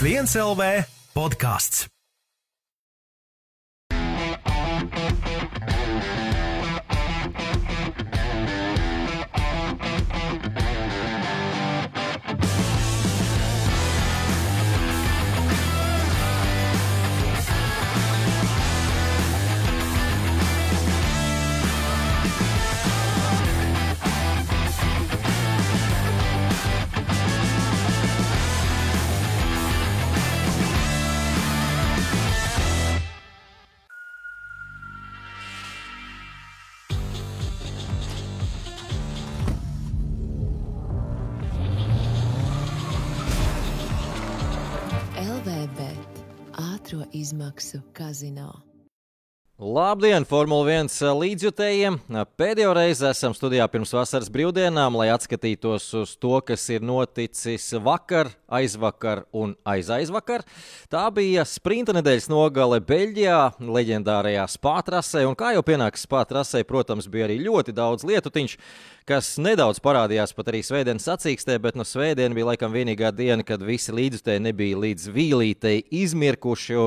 F1 LV podkāsts. Izmaksu kazino. Labdien, Formule 1 līdzjutējiem! Pēdējo reizi esam studijā pirms vasaras brīvdienām, lai atskatītos uz to, kas ir noticis vakar, aizvakar un aizaizvakar. Tā bija sprinta nedēļas nogale Beļģijā, leģendārajā spātrasē, un kā jau pienāks spātrasē, protams, bija arī ļoti daudz lietutiņš, kas nedaudz parādījās pat arī svētdienas sacīkstē, bet no svētdienas bija laikam vienīgā diena, kad visi līdzjutēji nebija līdz vīlītei izmirkuši.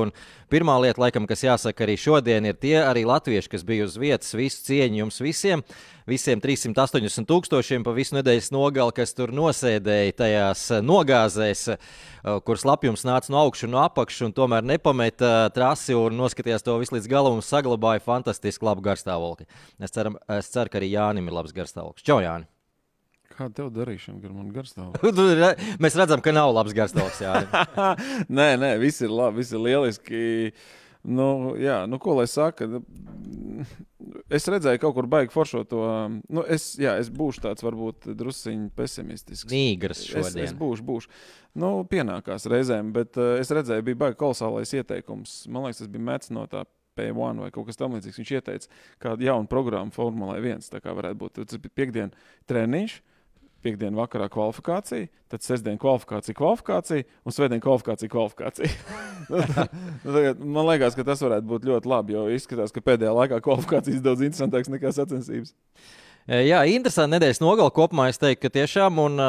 Pirmā lieta, laikam, kas jāsaka arī šodien, ir tie arī latvieši, kas bija uz vietas. Visu cieņu jums visiem! Visiem 380 tūkstošiem pa visu nedēļas nogali, kas tur nosēdēja tajās nogāzēs, kuras lapjums nāca no augšas un no apakšas, un tomēr nepameta trasi un noskatījās to visu līdz galam un saglabāja fantastiski labu garstāvokli. Es, ceram, es ceru, ka arī Jānim ir labs garstāvoklis. Čau, Jāni! Kāda tev darīšana, kad man garstāvoklis? Mēs redzam, ka nav labs garstāvoklis. nē, nē, viss ir labi, viss ir lieliski. Nu, jā, nu, ko lai saka? Es redzēju, kaut kur baigi foršo to. Nu, es, jā, es būšu tāds varbūt drusciņš pesimistisks. Nīgras šodien. Es, es būšu, būšu. Nu, pienākās reizēm, bet uh, es redzēju, bija baigi kolosālais ieteikums. Man liekas, tas bija mēts no tā. P1 vai kaut kas tamlīdzīgs. Viņš ieteica, kādu jaunu programmu Formulē 1. Tā kā varētu būt. Tas bija piekdienas treniņš, piekdienas vakarā kvalifikācija, tad sestdienas kvalifikācija, kvalifikācija un svētdienas kvalifikācija, kvalifikācija. Nu, man liekas, ka tas varētu būt ļoti labi, jo izskatās, ka pēdējā laikā kvalifikācijas daudz interesantākas nekā sacensības. Jā, interesanti nedēļas nogala kopumā. Es teiktu, ka tiešām un,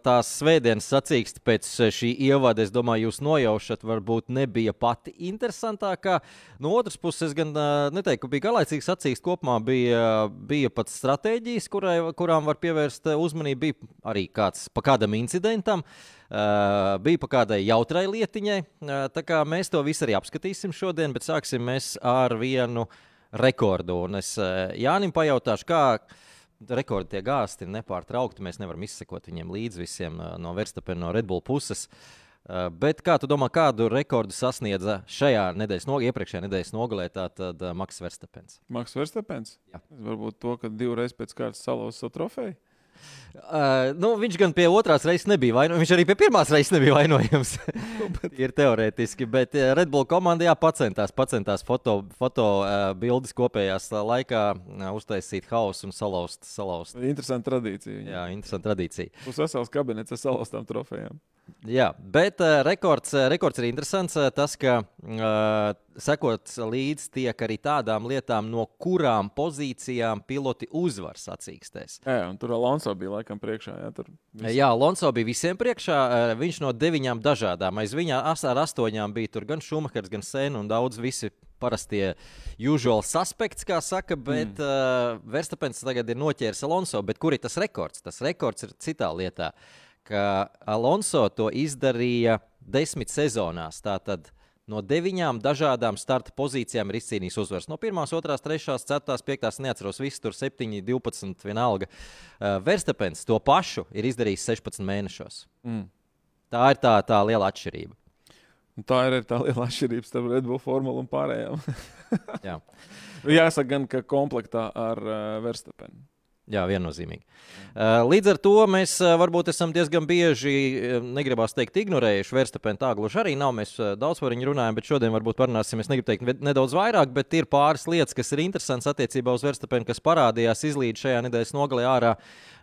tās svētdienas sacīksts pēc šī ievada, es domāju, jūs nojaušat, varbūt nebija pati interesantākā. No otras puses, es gan neteiktu, ka bija garlaicīgs sacīksts. Kopumā bija, bija pat stratēģijas, kurai, kurām var pievērst uzmanību. Bija arī kāds pa kādam incidentam. Uh, bija pa kādai jautrai lietiņai. Uh, tā kā mēs to visu arī apskatīsim šodien, bet sāksim mēs ar vienu rekordu. Un es uh, Jānim pajautāšu, kā rekordi tiek gāzti nepārtraukti. Mēs nevaram izsekot viņiem līdzi visiem no Verstapena, no Red Bull puses. Uh, bet kā tu domā, kādu rekordu sasniedza šajā nedēļas, no, iepriekšējā nedēļas nogalē Maks Verstapens? Maks Verstapens? Jā. Varbūt to, ka divreiz pēc kārtas salauza savu trofeju. Uh, nu, viņš gan pie otrās reizes nebija vainojams. Viņš arī pie pirmās reizes nebija vainojams. ir teorētiski, bet Red Bull komanda jā, pacentās, pacentās foto, foto uh, bildes kopējās laikā uh, uztaisīt hausu un salauzt. salauzt. Interesanta tradīcija. Jā, interesanta tradīcija. Uz vesels kabinets ar salauztām trofejām. Jā, bet uh, rekords, rekords ir interesants. Uh, tas, ka uh, sekots līdzi tiek arī tādām lietām, no kurām pozīcijām piloti uzvar sacīkstēs. Jā, un tur Alonso bija laikam priekšā. Jā, tur visi. jā Alonso bija visiem priekšā. Uh, viņš no deviņām dažādām. Aiz viņa ar astoņām bija gan Šumahers, gan Sēna un daudz visi parastie usual suspects, kā saka, bet mm. uh, Verstapens tagad ir noķēris Alonso. Bet kur ir tas rekords? Tas rekords ir citā lietā. Uh, ka Alonso to izdarīja desmit sezonās. Tātad no deviņām dažādām starta pozīcijām ir izcīnījis uzvaras. No 1, 2, 3, 4, 5, neatceros, viss tur 7, 12, vienalga. Uh, Verstapens to pašu ir izdarījis 16 mēnešos. Mm. Tā ir tā, tā liela atšķirība. Un tā ir tā liela atšķirība starp Red Bull formulu un pārējām. Jā. Jāsaka, gan, ka komplektā ar uh, Verstapenu. Jā, viennozīmīgi. Līdz ar to mēs varbūt esam diezgan bieži, negribās teikt, ignorējuši Verstapenu. Tā gluži arī nav. Mēs daudz par viņu runājam, bet šodien varbūt parunāsim. Es negribu teikt nedaudz vairāk, bet ir pāris lietas, kas ir interesantas attiecībā uz Verstapenu, kas parādījās izlīdz šajā nedēļas nogalē ārā.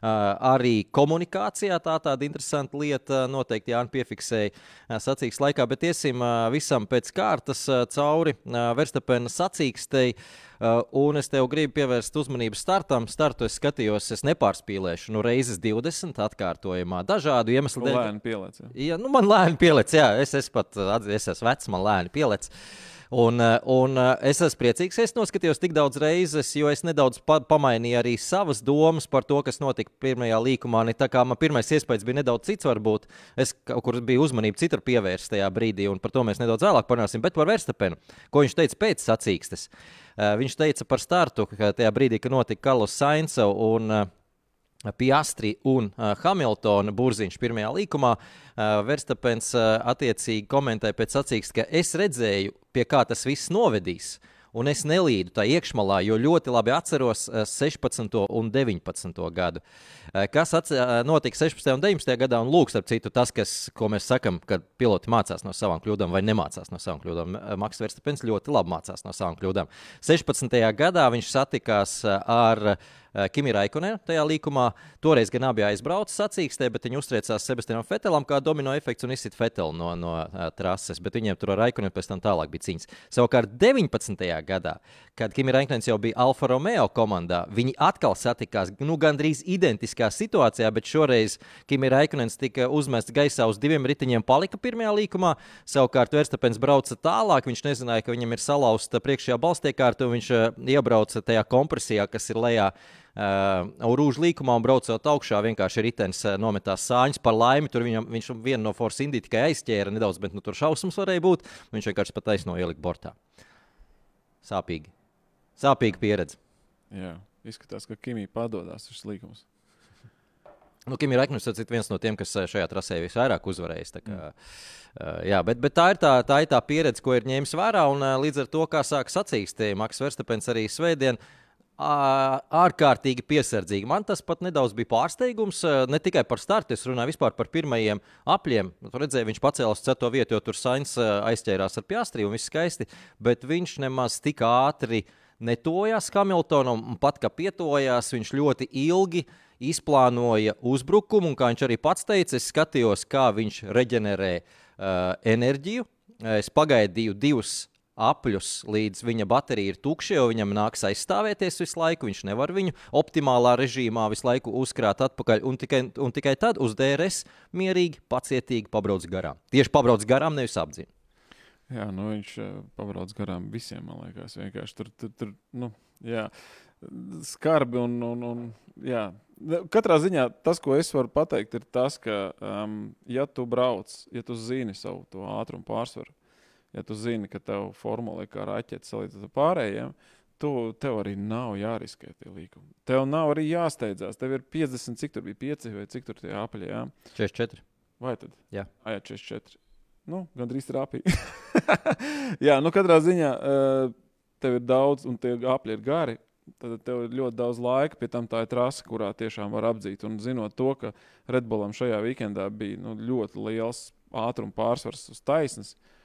Arī komunikācijā tā tāda interesanta lieta noteikti Jānis piefiksēja sacīks laikā, bet iesim visam pēc kārtas cauri Verstapena sacīkstei. Uh, un es tev gribu pievērst uzmanību startam. Startu es skatījos, es nepārspīlēšu. Nu, reizes 20 atkārtojumā, dažādu iemeslu dēļ. Lēni pielēc. Jā. Ja, nu, man lēni pielēc, jā, es, es pat atzīstu, es esmu vecs, man lēni pielēc. Un, uh, un uh, es esmu priecīgs, ka es noskatījos tik daudz reizes, jo es nedaudz pa pamainīju arī savas domas par to, kas notika pirmajā līkumā. Ne tā kā man pirmais iespējas bija nedaudz cits, varbūt es kaut kur biju uzmanību citur pievērsta tajā brīdī, un par to mēs nedaudz vēlāk parunāsim. Bet par Verstapenu, ko viņš teica pēc sacīkstes. Uh, viņš teica par startu, ka tajā brīdī, kad notika Karls Sainz un Piastri un uh, Hamiltona burziņš pirmajā līkumā. Uh, Verstapens uh, attiecīgi komentēja pēc sacīksts, ka es redzēju, pie kā tas viss novedīs. Un es nelīdu tā iekšmalā, jo ļoti labi atceros 16. un 19. gadu. Kas notika 16. un 19. gadā, un lūk, starp citu, tas, kas, ko mēs sakām, kad piloti mācās no savām kļūdām vai nemācās no savām kļūdām. Maks Verstapens ļoti labi mācās no savām kļūdām. 16. gadā viņš satikās ar Kimi Raikonē tajā līkumā. Toreiz gan abi aizbrauca sacīkstē, bet viņi uztriecās Sebastianam Fetelam kā domino efekts un izsit Fetelu no, no trases. Bet viņiem tur ar Raikonu pēc tam tālāk bija cīņas. Savukārt 19. Gadā, kad Kimi Raikons jau bija Alfa Romeo komandā, viņi atkal satikās nu, gandrīz identiskā situācijā, bet šoreiz Kimi Raikons tika uzmests gaisā uz diviem riteņiem, palika pirmajā līkumā. Savukārt Verstapens brauca tālāk, viņš nezināja, ka viņam ir salauzta priekšējā balstiekārta, un viņš uh, iebrauca tajā kompresijā, kas ir lejā Uh, Rūža līkumā un braucot augšā, vienkārši ritenis uh, nometās sāņus. Par laimi, tur viņam, viņš vienu no Force Indijas tikai aizķēra nedaudz, bet nu, tur šausmas varēja būt. Viņš vienkārši pat taisno ielika bortā. Sāpīgi. Sāpīga pieredze. Jā, izskatās, ka Kimija padodas šis līgums. Nu, Kim ir Eknis, viens no tiem, kas uh, šajā trasē visvairāk uzvarējis. Kā, mm. uh, jā, bet, bet tā, ir tā, tā ir tā pieredze, ko ir ņēmis vērā. Un, uh, līdz ar to, kā sāk sacīkst, Maks Verstapens arī svētdien, uh, ārkārtīgi piesardzīgi. Man tas pat nedaudz bija pārsteigums. Ne tikai par startu, es runāju par pirmajiem apļiem. Tur redzēju, viņš pacēlās uz 4. vietu, jo tur Sainz aizķērās ar piastri un viss skaisti, bet viņš nemaz tik ātri netojās Hamiltonam, pat kā pietojās, viņš ļoti ilgi izplānoja uzbrukumu, un kā viņš arī pats teica, es skatījos, kā viņš reģenerē uh, enerģiju. Es pagaidīju divus apļus, līdz viņa baterija ir tukša, jo viņam nāks aizstāvēties visu laiku. Viņš nevar viņu optimālā režīmā visu laiku uzkrāt atpakaļ, un tikai, un tikai tad uz DRS mierīgi, pacietīgi pabrauc garām. Tieši pabrauc garām, nevis apzināti. Jā, nu viņš uh, pabrauc garām visiem, man liekas. Vienkārši tur, tur, tur nu, jā, skarbi un, un, un jā. Katrā ziņā tas, ko es varu pateikt, ir tas, ka, um, ja tu brauc, ja tu zini savu ātrumu pārsvaru, ja tu zini, ka tev formula ir kā raķetes salīdzinot ar pārējiem, tu, tev arī nav jāriskē tie līkumi. Tev nav arī jāsteidzās. Tev ir 50, cik tur bija 5 vai cik tur tie apaļie. Jā? 44. Vai tad? Jā, A, jā 44. Nu, gandrīz trāpīja. jā, nu katrā ziņā uh, tev ir daudz, un tie apli ir gari. Tad tev ir ļoti daudz laika, pie tam tā ir trase, kurā tiešām var apdzīt. Un zinot to, ka Redbullam šajā weekendā bija nu, ļoti liels ātruma pārsvars uz taisnes, uh,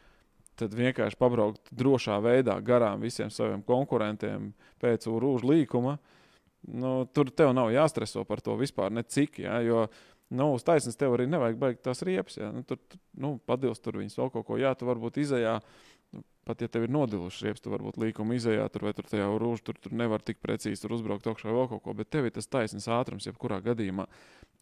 tad vienkārši pabraukt drošā veidā garām visiem saviem konkurentiem pēc urūža līkuma. Nu, tur tev nav jāstreso par to vispār, ne cik. Ja, jo nu, uz taisnības tev arī nevajag baigt tās riepas. Ja. Nu, tur nu, padils tur viņas vēl kaut ko. Jā, tu varbūt izējā. Nu, pat ja tev ir nodilušas riepas, tu varbūt līkuma izējā, tur vai tur tajā urūžā, tur, tur nevar tik precīzi uzbraukt augšā vēl kaut ko. Bet tev ir tas taisnības ātrums, jebkurā gadījumā.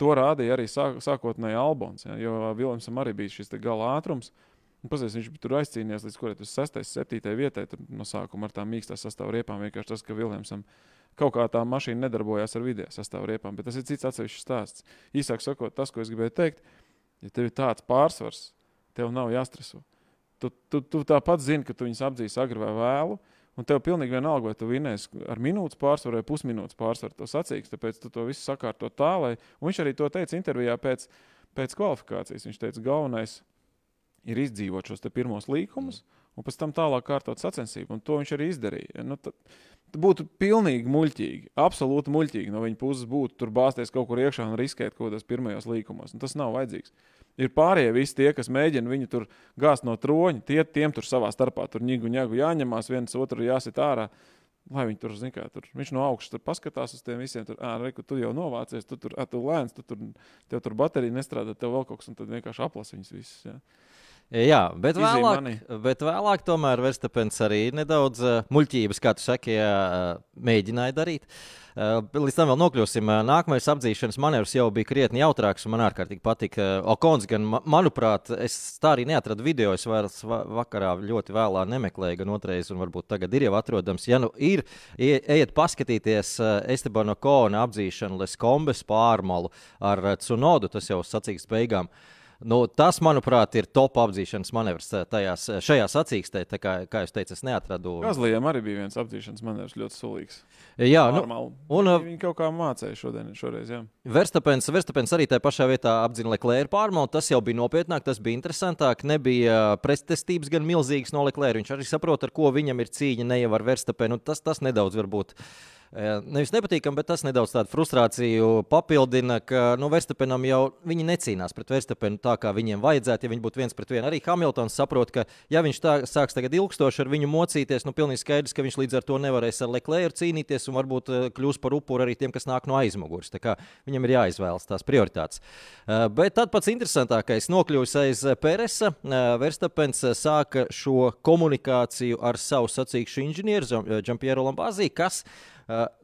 To rādīja arī sāk, sākotnēji Albons. Ja, jo Viljamsam arī bija šis gala ātrums. Uh, Un, pasies, viņš tur aizcīnījās līdz kurai 6, 7 vietai. No sākuma ar tām mīkstām sastāvā riepām vienkārši tas, ka Viljamsam kaut kā tā mašīna nedarbojās ar vidējā sastāvā riepām. Bet tas ir cits atsevišķs stāsts. Īsāk sakot, tas, ko es gribēju teikt, ja tev ir tāds pārsvars, tev nav jāstreso. Tu, tu, tu tāpat zini, ka tu viņus apdzīs agri vai vēlu. Un tev pilnīgi vienalga, vai tu vinēsi ar minūtes pārsvaru vai pusminūtes pārsvaru to sacīks. Tāpēc tu to visu sakārto tā, lai. Un viņš arī to teica intervijā pēc, pēc kvalifikācijas. Viņš teica, galvenais ir ir izdzīvot šos pirmos līkumus, un pēc tam tālāk kārtot sacensību. Un to viņš arī izdarīja. Nu, tad, būtu pilnīgi muļķīgi, absolūti muļķīgi no viņa puses būt tur bāzties kaut kur iekšā un riskēt kaut kādos pirmajos līkumos. Un tas nav vajadzīgs. Ir pārējie visi tie, kas mēģina viņu tur gāzt no troņa, tie tiem tur savā starpā tur ņigu, ņēgu jāņemās, viens otru jāsit ārā. Lai viņi tur, zina, kā tur viņš no augšas paskatās uz tiem visiem. Tur, reku, tu jau novācies, tu tur, tu lēns, tu tur, tev tur baterija nestrādā, tev vēl kaut kas, un tad vienkārši aplas viņus visus. Ja. Jā, bet vēlāk, bet vēlāk tomēr Verstapens arī nedaudz uh, muļķības, kā tu saki, uh, mēģināja darīt. Uh, līdz tam vēl nokļūsim. Uh, nākamais apdzīšanas manevrs jau bija krietni jautrāks, un man ārkārtīgi patika. Uh, Okons, gan, ma- manuprāt, es tā arī neatradu video. Es vairs va vakarā ļoti vēlā nemeklēju, gan otrais, un varbūt tagad ir jau atrodams. Ja nu ir, ie- ejiet paskatīties uh, Estebana Kona apdzīšanu Leskombes pārmalu ar uh, Cunodu, tas jau sacīks beigām. Nu, tas, manuprāt, ir top apdzīšanas manevrs eh, tajās, šajā sacīkstē. Kā, kā jau teicu, es neatradu. Gazlijam arī bija viens apdzīšanas manevrs ļoti sulīgs. Jā, nu, Normāli. un, Viņi- uh, Viņi kaut kā mācīja šodien, šoreiz. Jā. Verstapens, Verstapens arī tajā pašā vietā apzina Leclerc pārmaudu. Tas jau bija nopietnāk, tas bija interesantāk. Nebija pretestības gan milzīgas no Leclerc. Viņš arī saprot, ar ko viņam ir cīņa, ne jau ar Verstapenu. Tas, tas nedaudz varbūt. eh, Nevis nepatīkami, bet tas nedaudz tādu frustrāciju papildina, ka nu, Verstapenam jau viņi necīnās pret Verstapenu tā, kā viņiem vajadzētu. Ja viņi būtu viens pret vienu, arī Hamiltons saprot, ka ja viņš tā, sāks tagad ilgstoši ar viņu mocīties, nu pilnīgi skaidrs, ka viņš līdz ar to nevarēs ar Leclerc cīnīties un varbūt kļūs par upuru arī tiem, kas nāk no aizmugures. Viņam ir jāizvēlas tās prioritātes. Bet tad pats interesantākais nokļūs aiz Peresa. Verstapens sāka šo komunikāciju ar savu sacīkšu inženieri Džampiero Lambāzī, kas eh,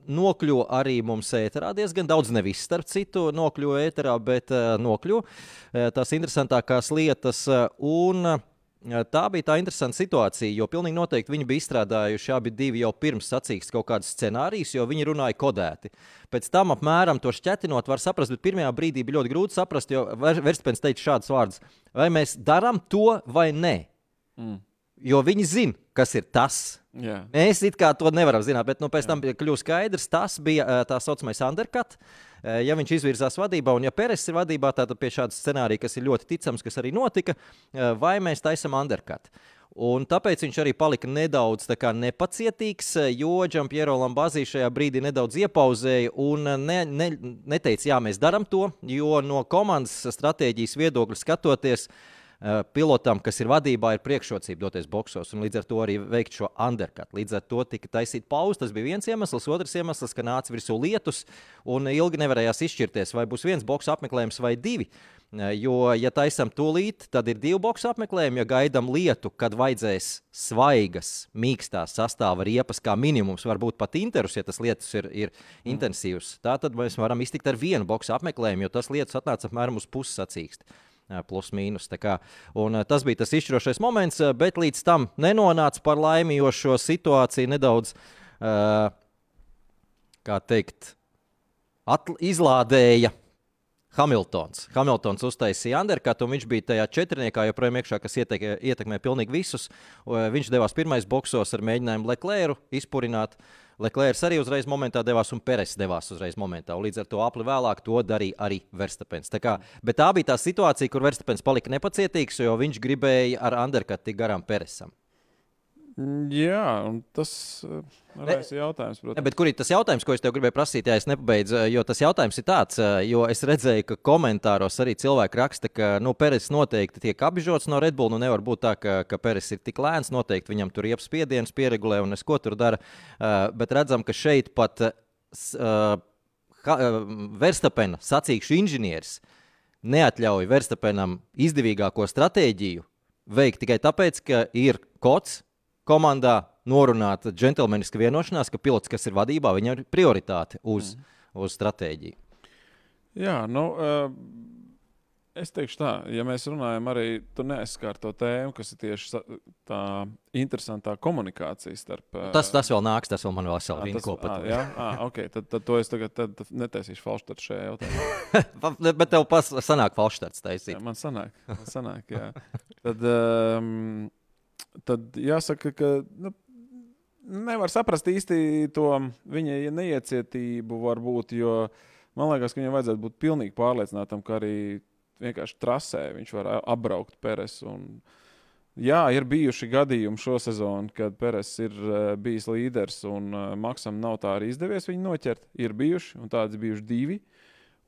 nokļuva arī mums ēterā diezgan daudz, nevis starp citu, nokļuva ēterā, bet eh, nokļuva eh, tās interesantākās lietas. eh, Un eh, Tā bija tā interesanta situācija, jo pilnīgi noteikti viņi bija izstrādājuši abi divi jau pirms sacīksts kaut kādus scenārijus, jo viņi runāja kodēti. Pēc tam apmēram to šķetinot, var saprast, bet pirmajā brīdī bija ļoti grūti saprast, jo Ver- Verstapens teica šādus vārdus: vai mēs darām to vai nē? Mm. Jo viņi zina, kas ir tas. Jā. Mēs it kā to nevaram zināt, bet nu, pēc tam kļūst skaidrs, tas bija tā saucamais undercut. Ja viņš izvirzās vadībā, un ja Peres ir vadībā, tad pie šāda scenārija, kas ir ļoti ticams, kas arī notika, vai mēs taisām undercut. Un tāpēc viņš arī palika nedaudz nepacietīgs, jo Džampiero Lambazī šajā brīdī nedaudz iepauzēja un ne, ne, neteica, jā, mēs darām to, jo no komandas stratēģijas viedokļa skatoties, eh, pilotam, kas ir vadībā, ir priekšrocība doties boxos un līdz ar to arī veikt šo undercut. Līdz ar to tika taisīta pauze. Tas bija viens iemesls, otrs iemesls, ka nāca virsū lietus un ilgi nevarējās izšķirties, vai būs viens boxu apmeklējums vai divi. Eh, Jo, ja taisām tūlīt, tad ir divi boxu apmeklējumi. Ja gaidām lietu, kad vajadzēs svaigas, mīkstās sastāvā riepas, kā minimums, varbūt pat interus, ja tas lietus ir, ir mm. intensīvs, tā tad mēs varam iztikt ar vienu boxu apmeklējumu, jo tas lietus atnāca apmēram uz puses sacīkst. Jā, Plus, mīnus. Un, eh, tas bija tas izšķirošais moments, eh, bet līdz tam nenonāca par laimi, jo šo situāciju nedaudz, uh, kā teikt, izlādēja Hamiltons. Hamiltons uztaisīja undercut, un viņš bija tajā četrniekā joprojām iekšā, kas ietek, ietekmē pilnīgi visus. Viņš devās pirmais boxos ar mēģinājumu Leclerc izpurināt. Leclerc arī uzreiz momentā devās, un Peres devās uzreiz momentā. Un līdz ar to apli vēlāk to darīja arī Verstapens. Tā, kā, tā bija tā situācija, kur Verstapens palika nepacietīgs, jo viņš gribēja ar undercut tik garām Peresam. Jā, un tas uh, raisa jautājums, Ne, protams. bet kur ir tas jautājums, ko es tev gribēju prasīt, ja es nepabeidzu? eh, Jo tas jautājums ir tāds, eh, jo es redzēju, ka komentāros arī cilvēki raksta, ka nu, Peres noteikti tiek apžots no Red Bull. Nu, nevar būt tā, ka, ka Peres ir tik lēns. Noteikti viņam tur ir spiediens, pieregulē un es ko tur dara. Uh, bet redzam, ka šeit pat Verstapena sacīkšu inženieris neatļauj Verstapenam izdevīgāko stratēģiju veikt tikai tāpēc, ka ir kods komandā norunāta džentlmeniska vienošanās, ka pilots, kas ir vadībā, viņam ir prioritāte uz, mm. uz stratēģiju. Jā, nu, uh, es teikšu tā, ja mēs runājam arī, tu neaizskār to tēmu, kas ir tieši tā interesantā komunikācija starp. Uh, Tas, tas vēl nāks, tas vēl man vēl tas- rinko ā, pat. Jā, ah, ok, tad, tad to es tagad tad netaisīšu falštartu šajā jautājumā. Bet tev pas, sanāk falšstarts Jā, taisīt. man sanāk, man sanāk jā. Tad, um, tad jāsaka, ka nu, nevar saprast īsti to viņa neiecietību, varbūt, jo man liekas, ka viņam vajadzētu būt pilnīgi pārliecinātam, ka arī vienkārši trasē viņš var apbraukt Peres. Un, jā, ir bijuši gadījumi šo sezonu, kad Peres ir uh, bijis līderis un uh, Maksam nav tā arī izdevies viņu noķert. Ir bijuši, un tādi bijuši divi.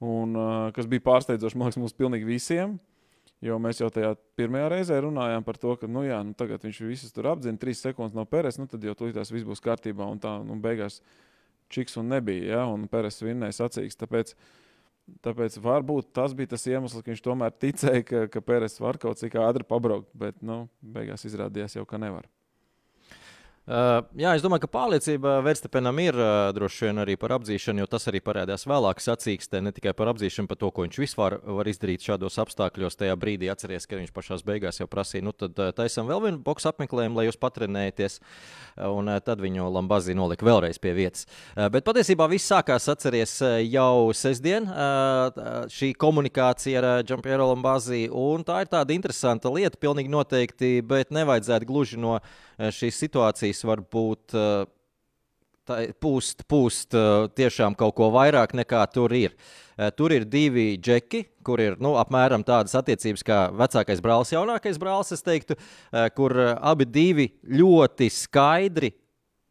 Un, uh, kas bija pārsteidzoši, man liekas, mums pilnīgi visiem. Jo mēs jau tajā pirmajā reizē runājām par to, ka, nu, jā, nu, tagad viņš visus tur apzina, trīs sekundes no Peres, nu, tad jau tas viss būs kārtībā. Un tā, nu, beigās čiks un nebija, ja, un Peres vinnēja sacīks. Tāpēc Tāpēc varbūt tas bija tas iemesls, ka viņš tomēr ticēja, ka, ka Pēters var kaut cik ātri pabraukt, bet nu, beigās izrādījās jau, ka nevar. Uh, jā, es domāju, ka pārliecība Verstapenam ir uh, droši vien arī par apzīšanu, jo tas arī parādās vēlāk sacīkstē, ne tikai par apzīšanu, par to, ko viņš vispār var izdarīt šādos apstākļos. Tajā brīdī atceries, ka viņš pašā beigās jau prasīja, nu tad uh, taisam vēl vienu boxu apmeklējumu, lai jūs patrenējaties. Un uh, tad viņu Lambazī nolika vēlreiz pie vietas. Uh, bet patiesībā viss sākās, atceries, jau sestdien uh, šī komunikācija ar uh, Džampiero Lambazī. Un tā ir tāda interesanta lieta, pilnīgi noteikti, bet nevajadzētu gluži no šīs situācijas varbūt pūst, pūst tiešām kaut ko vairāk nekā tur ir. Tur ir divi džeki, kur ir nu, apmēram tādas attiecības kā vecākais brālis, jaunākais brālis, es teiktu, kur abi divi ļoti skaidri,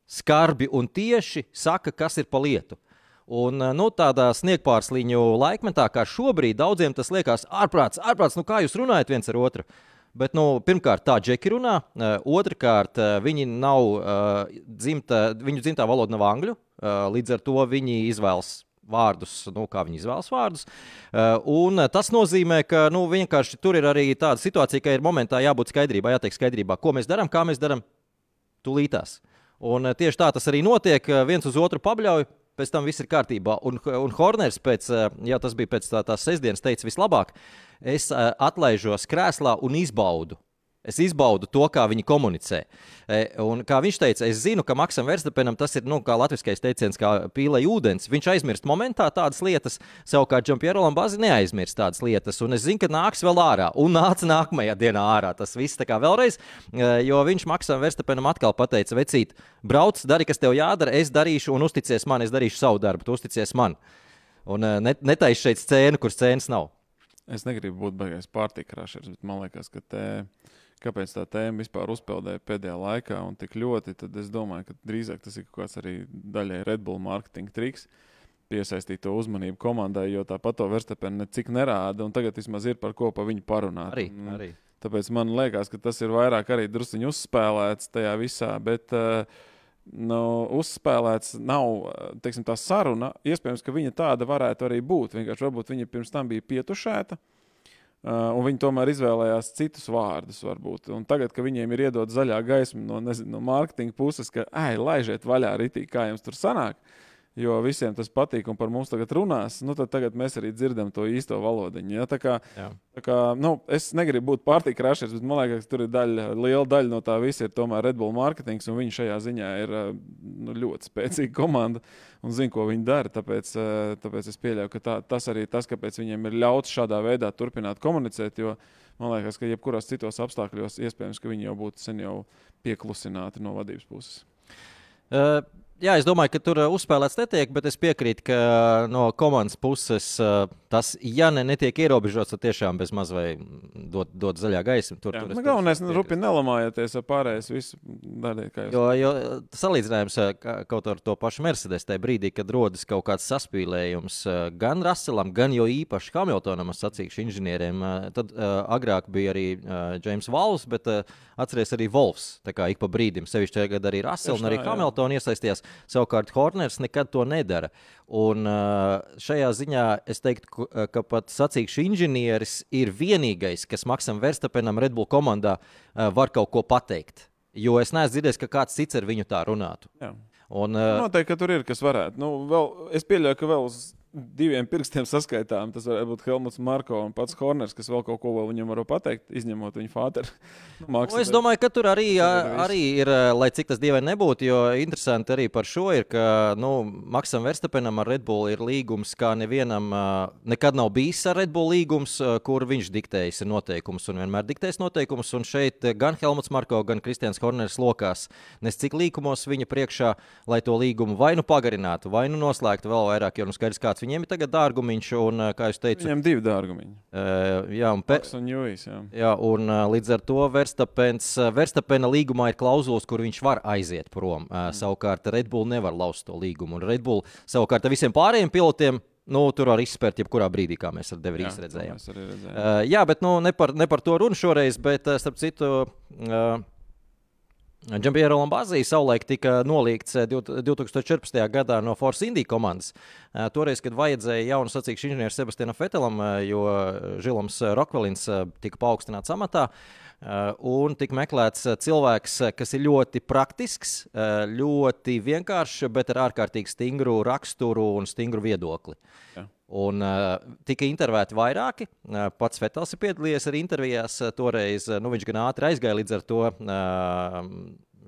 skarbi un tieši saka, kas ir pa lietu. Un, nu, tādā sniegpārsliņu laikmetā, kā šobrīd, daudziem tas liekas ārprāts, ārprāts, nu kā jūs runājat viens ar otru. Uh, Bet, nu, pirmkārt, tā džeki runā. Otrakārt, uh, viņi nav dzimta, viņu dzimtā valoda nav angļu. Līdz ar to viņi izvēlas vārdus, nu, kā viņi izvēlas vārdus. Un tas nozīmē, ka nu, vienkārši tur ir arī tāda situācija, ka ir momentā jābūt skaidrībā, jātiek skaidrībā, ko mēs darām, kā mēs darām tūlītās. Un tieši tā tas arī notiek. viens uz otru pabļauj, pēc tam viss ir kārtībā. Un, un Horners pēc, ja tas bija pēc tā, tās sestdienas, teica vislabāk, es uh, atlaižos krēslā un izbaudu. Es izbaudu to, kā viņi komunicē. E, un, kā viņš teica, es zinu, ka Maksam Verstapenam tas ir, nu, kā latviskais teiciens, kā pīlai ūdens. Viņš aizmirst momentā tādas lietas, savukārt Džampieram Lambazi neaizmirst tādas lietas. Un es zinu, ka nāks vēl ārā. Un nāca nākamajā dienā ārā. Tas viss tā kā vēlreiz, jo viņš Maksam Verstapenam atkal pateica, vecīt, brauc, dari, kas tev jādara, es darīšu un uzticies man, es darīšu savu darbu, tu uzticies man. Un netaisa šeit scēnu, kur scēnas nav. Es negribu būt baigais pārtīkrāšers, bet man liekas, ka te, kāpēc tā tēma vispār uzpeldēja pēdējā laikā un tik ļoti, tad es domāju, ka drīzāk tas ir kaut kāds arī daļai Red Bull marketing triks. Piesaistīt to uzmanību komandai, jo tāpat to Verstapēnu necik nerāda, un tagad vismaz ir par ko pa viņu parunāt. Arī, arī. Tāpēc man liekas, ka tas ir vairāk arī druskuļi uzspēlēts tajā visā. Bet, uh, nu, uzspēlēts, nav teiksim, tā saruna. Iespējams, ka viņa tāda varētu arī būt. Vienkārši varbūt viņa pirms tam bija pietušēta. Uh, un viņi tomēr izvēlējās citus vārdus, varbūt. Un tagad, kad viņiem ir iedod zaļā gaisma no, nezinu, no mārketinga puses, ka, ai, laižiet vaļā rītī, kā jums tur sanāk, uh, jo visiem tas patīk un par mums tagad runās, nu, tad tagad mēs arī dzirdam to īsto valodiņu. Ja? Tā kā, Jā. tā kā, nu, es negribu būt pārtika rašers, bet man liekas, ka tur ir daļa, liela daļa no tā visa ir tomēr Red Bull mārketings, un viņi šajā ziņā ir nu, ļoti spēcīga komanda un zina, ko viņi dara. Tāpēc, tāpēc es pieļauju, ka tā, tas arī tas, kāpēc viņiem ir ļauts šādā veidā turpināt komunicēt. Jo, man liekas, ka jebkurās citos apstākļos iespējams, ka viņi jau būtu sen jau pieklusināti no vadības puses. Uh, Jā, es domāju, ka tur uh, uzspēlēts netiek, bet es piekrītu, ka uh, no komandas puses uh, tas, ja ne netiek ierobežots, tad tiešām bez maz vai dod, dod zaļā gaismu. Tur, jā, tur nu, galvenais ir rupi nelamājieties ar pārējais visu daļai. Jo, jo salīdzinājums kaut ar to pašu Mercedes tajā brīdī, kad rodas kaut kāds saspīlējums gan Russellam, gan jo īpaši Hamiltonam, es sacīkšu inženieriem, tad uh, agrāk bija arī James uh, Valls, bet uh, atceries arī Wolfs, tā kā ik pa brīdim, sevišķi tagad arī Russell un arī Hamilton iesaistījās. Savukārt Horners nekad to nedara. Un šajā ziņā es teiktu, ka pat sacīkšu inženieris ir vienīgais, kas Maksam Verstapenam Red Bull komandā var kaut ko pateikt. Jo es neesmu dzirdējis, ka kāds cits ar viņu tā runātu. Jā. Un, uh, Noteikti, ka tur ir kas varētu. Nu, vēl, es pieļauju, ka vēl uz diviem pirkstiem saskaitām. Tas varētu būt Helmuts Marko un pats Horners, kas vēl kaut ko vēl viņam var pateikt, izņemot viņa fāteru. nu, es domāju, ka tur arī, arī ir, lai cik tas dievai nebūtu, jo interesanti arī par šo ir, ka nu, Maksam Verstapenam ar Red Bull ir līgums, kā nevienam nekad nav bijis ar Red Bull līgums, kur viņš diktējis noteikumus un vienmēr diktēs noteikumus. Un šeit gan Helmuts Marko, gan Kristians Horners lokās nes cik līkumos viņa priekšā, lai to līgumu vai nu pagarinātu, vai nu noslēgtu vēl vairāk, jo nu skaidrs, kāds kāds. Viņiem ir tagad dārgumiņš, un, kā jūs teicāt, viņiem divi dārgumiņi. Uh, jā, un, pe... un, Juvis, jā. Jā, un uh, līdz ar to Verstapens, Verstapena līgumā ir klauzulas, kur viņš var aiziet prom. Uh, mm. Savukārt Red Bull nevar laust to līgumu. Un Red Bull savukārt visiem pārējiem pilotiem Nu, tur var izspērt jebkurā brīdī, kā mēs ar Devrīs redzējām. Uh, jā, bet nu, ne, par, ne par to runu šoreiz, bet starp citu. Uh, Džampiero Lambazija savulaik tika noliegts 2014. gadā no Force Indy komandas. Toreiz, kad vajadzēja jaunu sacīkšu inženieru Sebastianam Fetelam, jo Žilams Rokvelins tika paaugstināts amatā. Un tika meklēts cilvēks, kas ir ļoti praktisks, ļoti vienkāršs, bet ar ārkārtīgi stingru raksturu un stingru viedokli. Ja. Un, uh, tika intervētāti vairāki. Uh, pats Fetels ir piedalījies arī intervijās. Uh, toreiz nu, viņš gan ātri aizgāja, līdz ar to uh,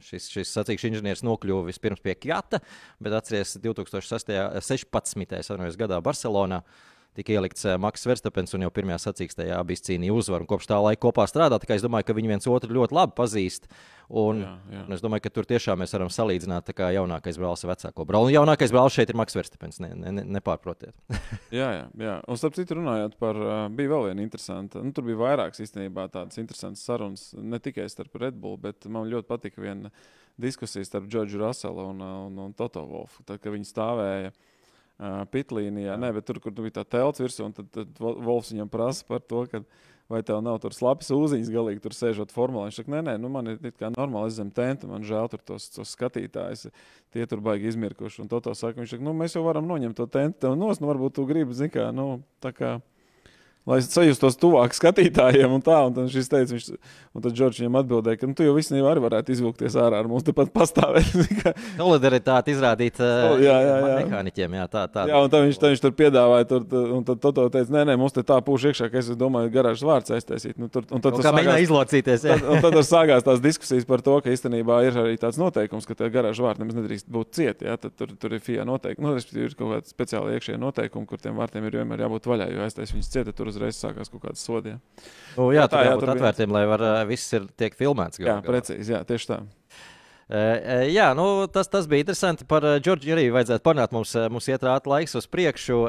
šis, šis sacīkšu inženieris nokļuva vispirms pie Kjata, bet atcerieties, 2016. gadā Barcelonā. Uh, tika ielikts uh, Maks Verstapens un jau pirmajā sacīkstē abi izcīnīja uzvaru. Kopš tā laika kopā strādā. Es domāju, ka viņi viens otru ļoti labi pazīst. Un, jā, jā. un es domāju, ka tur tiešām mēs varam salīdzināt kā jaunākais brālis ar vecāko brāli. Un jaunākais brālis šeit ir Maks Verstapens. Ne, ne, ne, nepārprotiet. jā, jā, jā. Un starp citu runājot par, uh, bija vēl viena interesanta. Nu, tur bija vairākas īstenībā tādas interesantas sarunas. Ne tikai starp Red Bull, bet man ļoti patika viena diskusija starp Džordžu Russellu un, un, un Toto Wolfu. Tad, kad viņi stāvēja uh, uh, pitlīnijā. Nē, bet tur, kur bija tā telts virsū, un tad, tad Volfs viņam prasa par to, ka vai tev nav tur slapjas ūziņas galīgi, tur sēžot formulā. Viņš saka, nē, nē, nu man ir kā normāli, zem tenta, man žēl tur tos, tos skatītājus, tie tur baigi izmirkuši. Un to to saka, viņš saka, nu mēs jau varam noņemt to tentu tev nos, nu varbūt tu gribi, zini kā, nu tā kā lai sajustos tuvāk skatītājiem. Un tā, un tad viņš teica, viņš, un tad Džordžs viņam atbildēja, ka nu, tu jau visnībā arī varētu izvilkties ārā ar mums, tepat pastāvēt. Solidaritāti izrādīt uh, jā, jā, jā. mehāniķiem. Jā, tā, tā. jā, un tad viņš, tad viņš tur piedāvāja, tur, un tad Toto teica, nē, nē, mums te tā pūš iekšā, ka es domāju, garāžas vārds aiztaisīt. Nu, tur, un tad tas sākās izlocīties. Tad, un tad sākās tās diskusijas par to, ka īstenībā ir arī tāds noteikums, ka garāžas vārti nemaz nedrīkst būt cieti. Jā, tad tur, tur ir FIA noteikumi. Nu, respektīvi, ir kaut kādi speciāli iekšējie noteikumi, kur tiem vārtiem ir vienmēr jābūt vaļā, jo aiztais viņus cieta, tur uzreiz sākās kaut kāda kāds sodi. Ja. Nu, jā, tā jābūt atvērtiem, lai var, viss ir tiek filmēts. Jā, precīzi, jā, tieši tā. Jā, nu, tas, tas bija interesanti. Par Džordžu arī vajadzētu panākt. Mums, mums iet rāta laiks uz priekšu.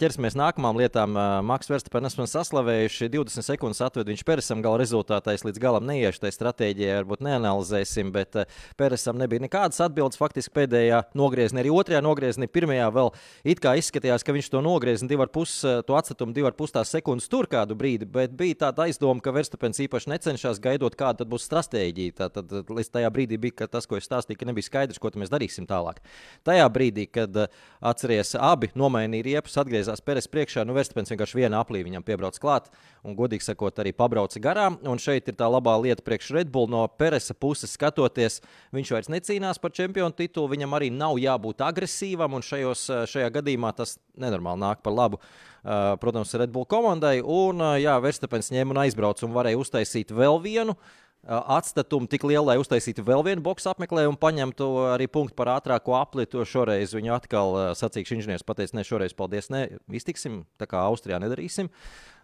Ķersimies nākamajām lietām. Maks Verstapens esmu saslavējuši 20 sekundes atved viņš Peresam. Gala rezultātā es līdz galam neiešu tajā stratēģijā, varbūt neanalizēsim, bet Peresam nebija nekādas atbildes. Faktiski pēdējā nogriezienā, arī otrajā nogriezienā, pirmajā vēl it kā izskatījās, ka viņš to nogriezienu divu ar pus, to atstatumu divu ar pus tās sekundes tur kādu brīdi, bet bija tāda aizdoma, ka Verstapens īpaši necenšas gaidot, kāda būs stratēģija. Tad līdz tajā brīdī bija tas, ko es stāstīju, ka nebija skaidrs, ko mēs darīsim tālāk. Tajā brīdī, kad eh, atceries, abi nomainīja riepas, atgriezās Pēres priekšā, nu Verstapens vienkārši viena aplī viņam piebrauc klāt un, godīgi sakot, arī pabrauca garām. Un šeit ir tā labā lieta priekš Red Bull no Peresa puses skatoties. Viņš vairs necīnās par čempionu titulu, viņam arī nav jābūt agresīvam, un šajos, eh, šajā gadījumā tas nenormāli nāk par labu. Uh, protams, Red Bull komandai. Un, uh, jā, Verstapens ņēma un aizbrauca un varēja uztaisīt vēl vienu uh, atstatumu tik lielu, lai uztaisītu vēl vienu boxu apmeklējumu paņemtu arī punktu par ātrāko aplitu. Šoreiz viņu atkal sacīkšu inženieris pateica, ne šoreiz, paldies, ne, iztiksim, tā kā Austrijā nedarīsim.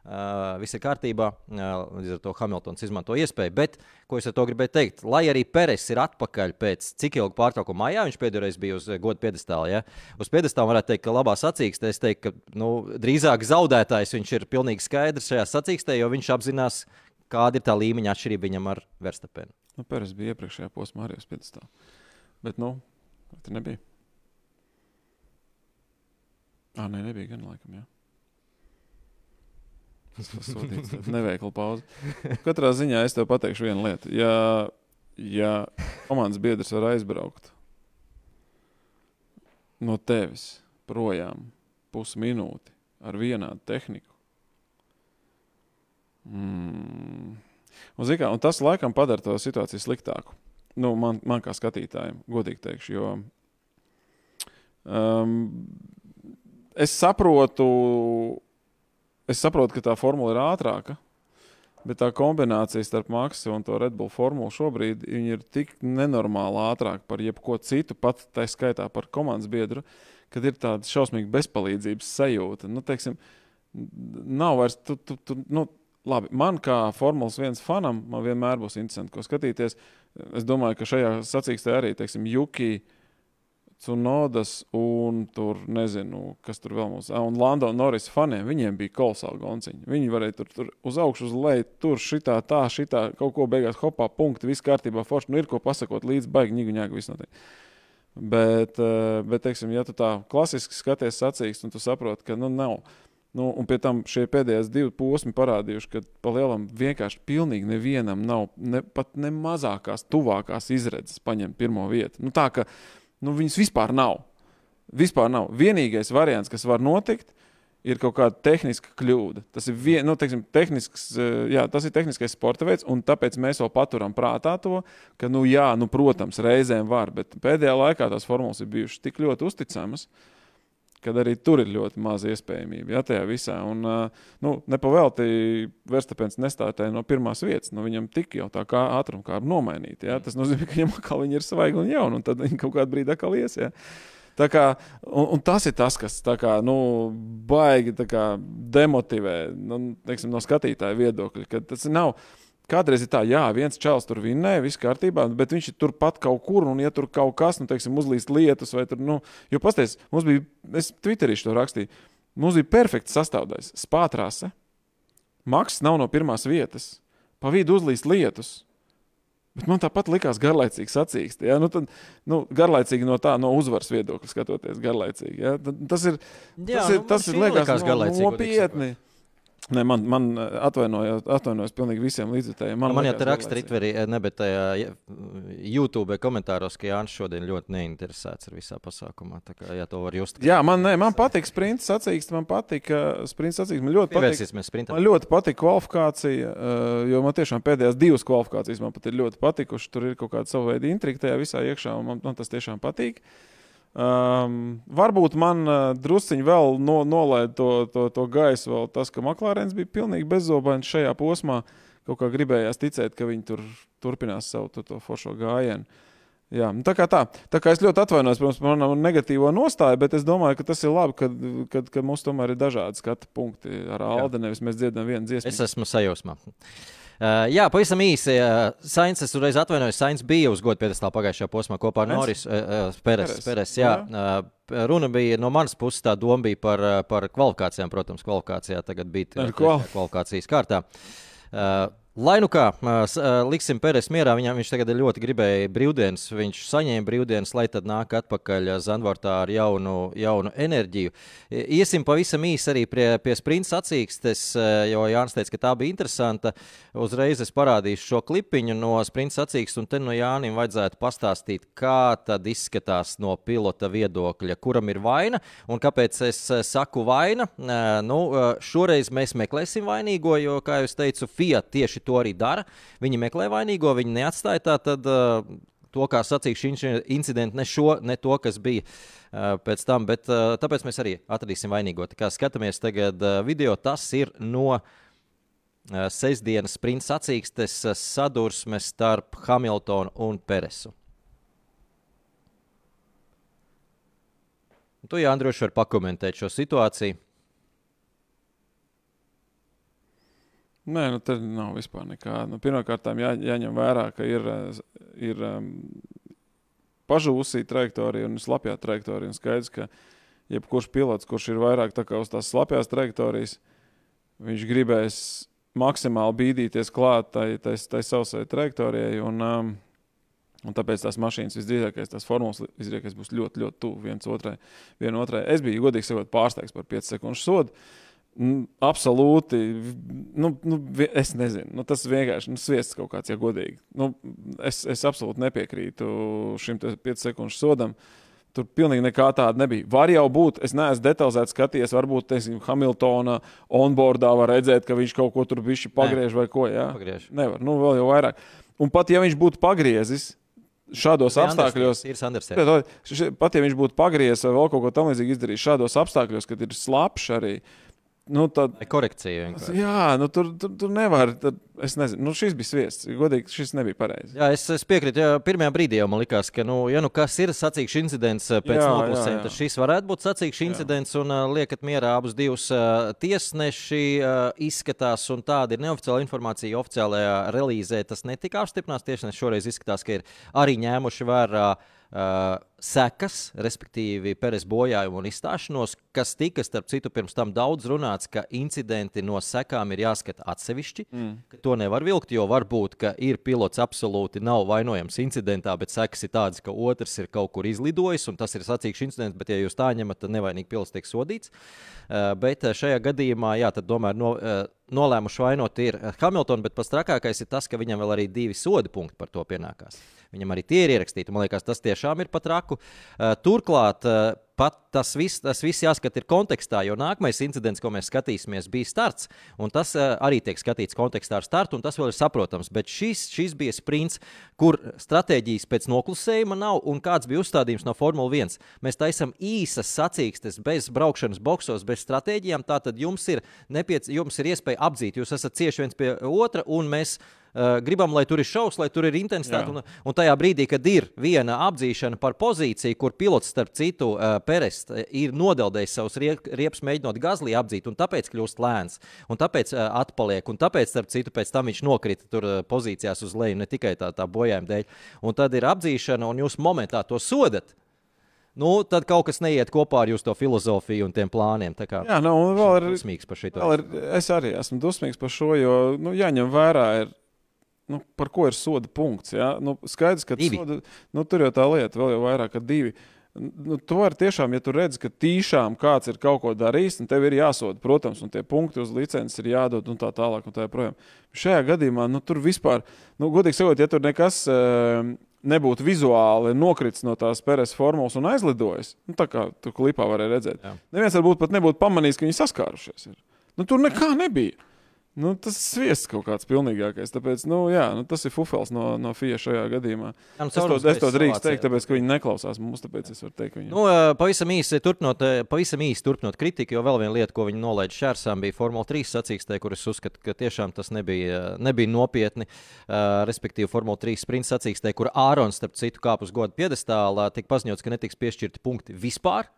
Uh, viss ir kārtībā. Uh, līdz ar to Hamiltons izmanto iespēju. Bet, ko es ar to gribēju teikt, lai arī Peres ir atpakaļ pēc cik ilga pārtraukuma maijā, viņš pēdējais bija uz godu piedestāla. Ja? Uz piedestāla varētu teikt, ka labā sacīkstē, es teiktu, ka nu, drīzāk zaudētājs viņš ir pilnīgi skaidrs šajā sacīkstē, jo viņš apzinās, Kāda ir tā līmeņa atšķirība viņam ar Verstapenu? Nu, Pērs bija iepriekšējā posmā arī uz piedestāla. Bet, nu, tā nebija. Ah, nē, nebija gan laikam. Jā. Neveikla pauze. Katrā ziņā es tev pateikšu vienu lietu. Ja, ja komandas biedrs var aizbraukt no tevis projām pusminūti ar vienādu tehniku, Mm. Un, kā, un tas laikam padara to situāciju sliktāku. Nu, man, man kā skatītājam, godīgi teikšu, jo um, es saprotu, es saprotu, ka tā formula ir ātrāka. Bet tā kombinācija starp Maksu un to Red Bull formulu šobrīd ir tik nenormāli ātrāka par jebko citu, pat tā skaitā par komandas biedru, kad ir tāda šausmīga bezpalīdzības sajūta. Nu, teiksim, nav vairs. Tu, tu, tu, nu, Labi, man kā Formulas 1 fanam, man vienmēr būs interesanti, ko skatīties. Es domāju, ka šajā sacīkstē arī, teiksim, Juki, Cunodas un tur, nezinu, kas tur vēl mums, un Lando Norris faniem, viņiem bija kolosāli gonciņi. Viņi varēja tur, tur uz augšu, uz leju, tur šitā, tā, šitā, kaut ko beigās hopā, punkti, viss kārtībā, forši, nu ir ko pasakot līdzi, baigi, ņigu, ņēgu, viss notiek. Bet, eh, bet, teiksim, ja tu tā klasiski skaties sacīkst un tu saproti, ka, nu, nav Nu, un pie tam šie pēdējie divi posmi parādījuši, ka pa lielam vienkārši pilnīgi nevienam nav ne, pat ne mazākās, tuvākās izredzes paņemt pirmo vietu. Nu, tā ka nu, viņas vispār nav. Vispār nav. Vienīgais variants, kas var notikt, ir kaut kāda tehniska kļūda. Tas ir, vien, nu, teiksim, tehnisks, eh, jā, tas ir tehniskais sporta veids, un tāpēc mēs vēl paturam prātā to, ka, nu, jā, nu, protams, reizēm var, bet pēdējā laikā tās formulas ir bijušas tik ļoti uzticamas. Uh, kad arī tur ir ļoti maza iespējamība. Jā, tajā visā. Un, nu, nepavēlti Verstapēns nestāvēja no pirmās vietas. Nu, viņam tik jau tā kā ātruma kā nomainīt. Jā. Tas nozīmē, ka viņam atkal viņi ir svaigi un jauni, un tad viņi kaut kādā brīdī atkal ies. Jā. Tā kā, un, un tas ir tas, kas kā, nu, baigi kā, demotivē nu, teiksim, no skatītāja viedokļa. Tas nav Kādreiz ir tā, jā, viens čels tur vinnēja, viss kārtībā, bet viņš ir turpat kaut kur, un ja tur kaut kas, nu, teiksim, uzlīst lietus, vai tur, nu, jo pasties, mums bija, es Twitterī to rakstīju, mums bija perfekts sastāvdaļas, spātrāse, maks nav no pirmās vietas, pa vidu uzlīst lietus. Bet man tāpat likās garlaicīgi sacīkst. Ja? Nu, tad, nu, garlaicīgi no tā, no uzvaras viedokļa skatoties, garlaicīgi. Ja? Tas ir, Jā, tas ir, nu, tas ir liekas, no, nopietni. Godīgi. Nē, man, man atvainojos, atvainojos pilnīgi visiem līdzekļiem. Man, man jau te raksta Ritverī, ne, bet tajā YouTube komentāros, ka Jānis šodien ļoti neinteresēts ar visā pasākumā. Tā kā, jā, to var just. Jā, man, ne, man patīk sprints sacīkst, man patīk sprints sacīkst. Man ļoti patīk, man ļoti patīk kvalifikācija, jo man tiešām pēdējās divas kvalifikācijas man pat ir ļoti patikušas. Tur ir kaut kāda sava veida intriga tajā visā iekšā, un man, man tas tiešām patīk. Uh, Um, varbūt man uh, drusciņi vēl no, nolaida to, to, to gaisu, vēl tas, ka Maklārens bija pilnīgi bezzobains šajā posmā. Kaut kā gribējās ticēt, ka viņi tur turpinās savu to, to foršo gājienu. Jā, nu tā kā tā. Tā kā es ļoti atvainojos par manu negatīvo nostāju, bet es domāju, ka tas ir labi, ka, kad, kad mums tomēr ir dažādi skatu punkti ar Alde. Nevis mēs dzirdam vienu dziesmu. Es esmu sajūsmā. Uh, jā, pavisam īsi. Uh, Sainz, es uzreiz atvainojos, Sainz bija uz godu pēdējā pagājušajā posmā kopā ar Norisu uh, uh, Peres. Peres jā. Uh, runa bija no manas puses, tā doma bija par, par kvalifikācijām. Protams, kvalifikācijā tagad bija kvalifikācijas kārtā. Uh, Lai nu kā, liksim Pēters mierā, viņam, viņš tagad ļoti gribēja brīvdienas. Viņš saņēma brīvdienas, lai tad nāk atpakaļ Zandvortā ar jaunu, jaunu enerģiju. Iesim pavisam īsi arī pie, pie sprinta sacīkstes, jo Jānis teica, ka tā bija interesanta. Uzreiz es parādīšu šo klipiņu no sprinta sacīkstes, un te no Jānim vajadzētu pastāstīt, kā tad izskatās no pilota viedokļa, kuram ir vaina un kāpēc es saku vaina. Nu, šoreiz mēs meklēsim vainīgo, jo, kā jau teicu, Fiat tieši to arī dara. Viņi meklē vainīgo, viņi neatstāja tā tad. Uh, To, kā sacīja šī incidenta, ne šo, ne to, kas bija uh, pēc tam, bet uh, tāpēc mēs arī atradīsim vainīgo. Tā kā skatāmies tagad uh, video, tas ir no sestdienas sprinta sacīkstes sadursmes starp Hamiltonu un Peresu. Tu, Jānis, vari pakomentēt šo situāciju. Nē, nu, tur nav vispār nekā. Nu, Pirmkārt, jā, jāņem vērā, ka ir, ir um, pažūsī trajektorija un slapjā trajektorija. Un skaidrs, ka jebkurš pilots, kurš ir vairāk uz tās slapjās trajektorijas, viņš gribēs maksimāli bīdīties klāt tai, tai, tai sausai trajektorijai. Un, um, Un tāpēc tās mašīnas visdrīzākais, tās formulas visdrīzākais būs ļoti, ļoti tuvu viens otrai. otrai. Es biju godīgi sakot, pārsteigts par 5 sekundžu sodu. Uh, absolūti. Nu, nu, es nezinu, nu, tas vienkārši nu, sviests kaut kāds, ja godīgi. Nu, es, es absolūti nepiekrītu šim 5 sekundžu sodam. Tur pilnīgi nekā tāda nebija. Var jau būt, es neesmu detalizēti skatījies, varbūt teiksim, Hamiltona onboardā var redzēt, ka viņš kaut ko tur bišķi pagriež Nē. vai ko. Jā, pagriež. Nevar, nu vēl jau vairāk. Un pat ja viņš būtu pagriezis, šādos Bija apstākļos, pat ja viņš būtu pagriezis vai vēl kaut ko tamlīdzīgu izdarījis šādos apstākļos, kad ir slapjš arī, uh, Nu, tad, korekcija vienkārši. Jā, nu, tur, tur, tur nevar. Tad, es nezinu, nu, šis bija sviests. Godīgi, šis nebija pareizi. Jā, es, es piekrītu. Jā, pirmajā brīdī jau man likās, ka, nu, ja nu kas ir sacīks incidents eh, pēc noklusējuma, tad šis varētu būt sacīks incidents. Un uh, liekat mierā abus divus uh, tiesneši uh, izskatās, un tāda ir neoficiāla informācija. Oficiālajā relīzē tas netika apstiprināts. Tiesneši šoreiz izskatās, ka ir arī ņēmuši vērā. Uh, uh, sekas, respektīvi Peres bojājumu un izstāšanos, kas tika, starp citu, pirms tam daudz runāts, ka incidenti no sekām ir jāskata atsevišķi. Mm. To nevar vilkt, jo varbūt, ka ir pilots absolūti nav vainojams incidentā, bet sekas ir tādas, ka otrs ir kaut kur izlidojis, un tas ir sacīkšs incidents, bet, ja jūs tā ņemat, tad nevainīgi pilots tiek sodīts. Uh, bet šajā gadījumā, jā, tad tomēr no, uh, nolēmuši vainot ir Hamiltonu, bet pats trakākais ir tas, ka viņam vēl arī divi soda punkti par to pienākās. Viņam arī tie ir ierakstīti. Man liekas, tas tiešām ir pat raku. Uh, turklāt, uh, pat tas viss, tas viss jāskata kontekstā, jo nākamais incidents, ko mēs skatīsimies, bija starts. Tas uh, arī tiek skatīts kontekstā ar startu, un tas vēl ir saprotams. Bet šis, šis bija sprints, kur stratēģijas pēc noklusējuma nav, un kāds bija uzstādījums no Formule 1. Mēs taisām īsas sacīkstes, bez braukšanas boxos, bez stratēģijām. Tātad jums ir, nepiec, jums ir iespēja apdzīt, jūs esat cieši viens pie otra, un mēs uh, gribam, lai tur ir šausmas, lai tur ir intensitāte. Un, un tajā brīdī, kad ir viena apzīšana par pozīciju, kur pilots, starp citu, uh, Peres ir nodeldējis savus riep, riepas, mēģinot gazlī apdzīt, un tāpēc kļūst lēns, un tāpēc atpaliek, un tāpēc, starp citu, pēc tam viņš nokrita tur pozīcijās uz leju, ne tikai tā, tā bojājuma dēļ. Un tad ir apzīšana, un jūs momentā to sodat nu, tad kaut kas neiet kopā ar jūsu filozofiju un tiem plāniem. Kā, Jā, nu, vēl ir dusmīgs par šo. Es arī esmu dusmīgs par šo, jo nu, jāņem vērā. Ir nu, par ko ir soda punkts. Ja? Nu, skaidrs, ka soda, nu, tur jau tā lieta vēl jau vairāk kā divi. Nu, tu vari tiešām, ja tu redz, ka tīšām kāds ir kaut ko darījis, tad tev ir jāsoda, protams, un tie punkti uz licences ir jādod un tā tālāk. Un tā projām. Šajā gadījumā nu, tur vispār, nu, godīgi sakot, ja tur nekas uh, nebūtu vizuāli nokritis no tās peres formulas un aizlidojis, nu, tā kā tu klipā varēja redzēt, Jā. neviens varbūt pat nebūtu pamanījis, ka viņi saskārušies. Ir. Nu, tur nekā nebija. Nu, tas sviests kaut kāds pilnīgākais. Tāpēc, nu, jā, nu, tas ir fufels no, no FIA šajā gadījumā. Jā, nu, es to, es to drīkstu teikt, tāpēc, ka viņi neklausās mums. Tāpēc es varu teikt, ka viņi. Nu, pavisam īsi turpinot, pavisam īsi turpinot kritiku, jo vēl viena lieta, ko viņi nolaida šķērsām, bija Formula 3 sacīkstē, kur es uzskatu, ka tiešām tas nebija, nebija nopietni. Uh, respektīvi, Formula 3 sprinta sacīkstē, kur Ārons, starp citu, kāp uz godu piedestālā, tika paziņots, ka netiks piešķirti punkti vispār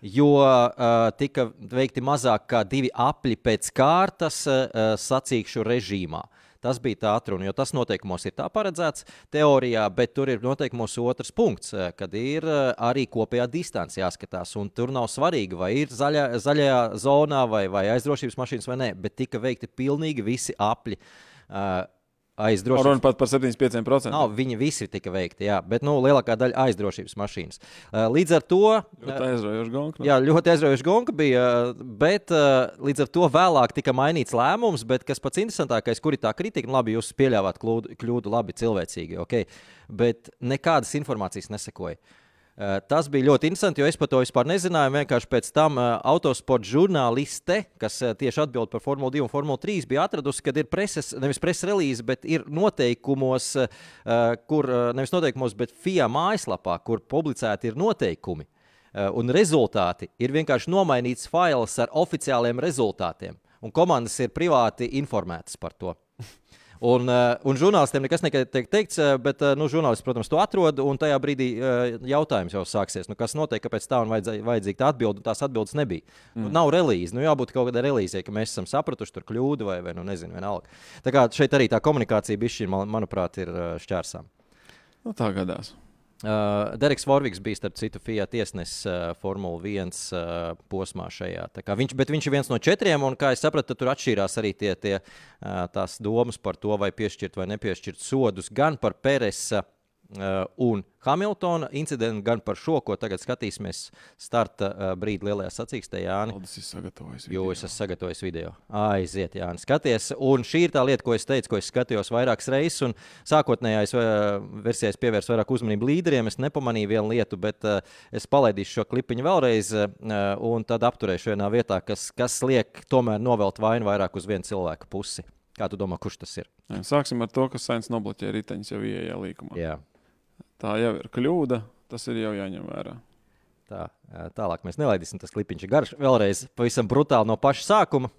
jo uh, tika veikti mazāk kā divi apli pēc kārtas uh, sacīkšu režīmā. Tas bija tā atruna, jo tas noteikumos ir tā paredzēts teorijā, bet tur ir noteikumos otrs punkts, kad ir arī kopējā distance jāskatās. Tur nav svarīgi, vai ir zaļā, zaļajā zonā vai, vai aizdrošības mašīnas vai nē, bet tika veikti pilnīgi visi apli. Uh, aizdrošības. Runa pat par 75%. Nav, viņi visi tika veikti, jā, bet nu, lielākā daļa aizdrošības mašīnas. Uh, līdz ar to. Ļoti aizraujoša gonka. Jā, ļoti aizraujoša gonka bija, bet uh, līdz ar to vēlāk tika mainīts lēmums. Bet kas pats interesantākais, kur ir tā kritika, nu, labi, jūs pieļāvāt kļūdu, kļūdu labi cilvēcīgi, okay, bet nekādas informācijas nesekoja. Eh, tas bija ļoti interesanti, jo es par to vispār nezināju. Vienkārši pēc tam uh, autosporta žurnāliste, kas uh, tieši atbild par Formuli 2 un Formuli 3, bija atradusi, ka ir preses, nevis preses relīze, bet ir noteikumos, kur nevis noteikumos, bet FIA mājaslapā, kur publicēti ir noteikumi. Un rezultāti ir vienkārši nomainīts fails ar oficiāliem rezultātiem. Un komandas ir privāti informētas par to. Un, uh, un žurnālistiem nekas netiek teikts, uh, bet uh, nu, žurnālists, protams, to atrod. Un tajā brīdī jautājums jau sāksies. Nu, kas notiek, kāpēc tā un vajadzīga tā atbilde? Tās atbildes nebija. Nu, mm. Nu, nav relīze. Nu, jābūt kaut kādai relīzei, ka mēs esam sapratuši tur kļūdu vai, vai nu, nezinu, vienalga. Tā kā šeit arī tā komunikācija, bišķi, man, manuprāt, ir šķērsām. Nu, tā gadās. Uh, Dereks Vorviks bija starp citu Fiat tiesnesis uh, Formule 1 uh, posmā šajā. Viņš, bet viņš ir viens no četriem, un kā es sapratu, tur atšķīrās arī tie, tie, uh, tās domas par to, vai piešķirt vai nepiešķirt sodus gan par Peresa uh, un Hamiltona incidentu, gan par šo, ko tagad skatīsimies starta uh, brīdī lielajā sacīkstē. Jānis, es sagatavoju video. Jūs esat sagatavojis video. Aiziet, Jānis, skaties. Un šī ir tā lieta, ko es teicu, ko es skatījos vairākas reizes. Un sākotnējā uh, versijā es pievērsu vairāk uzmanību līderiem. Es nepamanīju vienu lietu, bet es palaidīšu šo klipiņu vēlreiz, un tad apturēšu vienā vietā, kas, kas liek tomēr novelt vainu vairāk uz vienu cilvēku pusi. Kā tu domā, kurš tas ir? Sāksim ar to, ka Sainz nobloķēja riteņus jau ieejā līkumā. Jā. Tā jau ir kļūda, tas ir jau jāņem vērā. Tā, tālāk mēs nelaidīsim tas klipiņš garš. Vēlreiz pavisam brutāli no paša sākuma.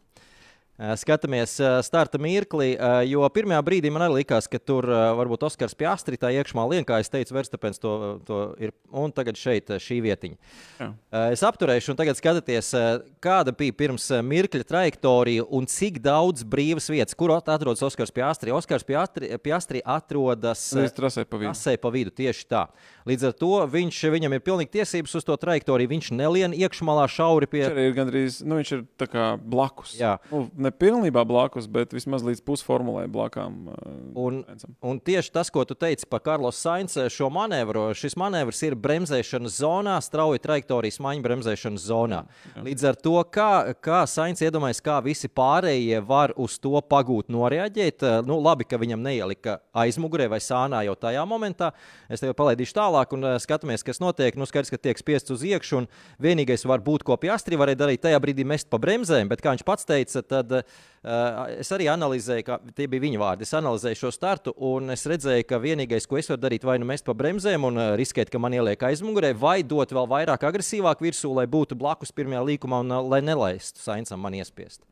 Skatāmies starta mirkli, jo pirmajā brīdī man arī likās, ka tur varbūt Oskars Piastri tā iekšmā lien, kā es teicu, Verstapens to, to ir. Un tagad šeit šī vietiņa. Jā. Es apturēšu, un tagad skatieties, kāda bija pirms mirkļa trajektorija un cik daudz brīvas vietas, kur atrodas Oskars Piastri. Oskars Piastri, Piastri atrodas trasē pa vidu. Trasē pa vidu tieši tā. Līdz ar to viņš, viņam ir pilnīgi tiesības uz to trajektoriju. Viņš nelien iekšmalā šauri pie. Viņš ir gandrīz, nu, viņš ir blakus. Jā. Nu, ne pilnībā blakus, bet vismaz līdz pusformulē blakām. Un, un tieši tas, ko tu teici par Karlos Sainz šo manevru, šis manevrs ir bremzēšanas zonā, strauja trajektorijas maiņa bremzēšanas zonā. Jā. Līdz ar to, kā, kā Sainz iedomājas, kā visi pārējie var uz to pagūt, noreaģēt. Nu, labi, ka viņam neielika aizmugurē vai sānā jau tajā momentā. Es tev palaidīšu tālāk un skatāmies, kas notiek. Nu, skaidrs, ka tiek spiests uz iekšā, un vienīgais var būt, ko Piastri varēja darīt tajā brīdī, mest pa bremzēm, bet kā viņš pats teica, tad uh, es arī analizēju, ka tie bija viņa vārdi. Es analizēju šo startu, un es redzēju, ka vienīgais, ko es varu darīt, vai nu mest pa bremzēm un uh, riskēt, ka man ieliek aizmugurē, vai dot vēl vairāk agresīvāk virsū, lai būtu blakus pirmajā līkumā un uh, lai nelaistu Sainsam man iespiest.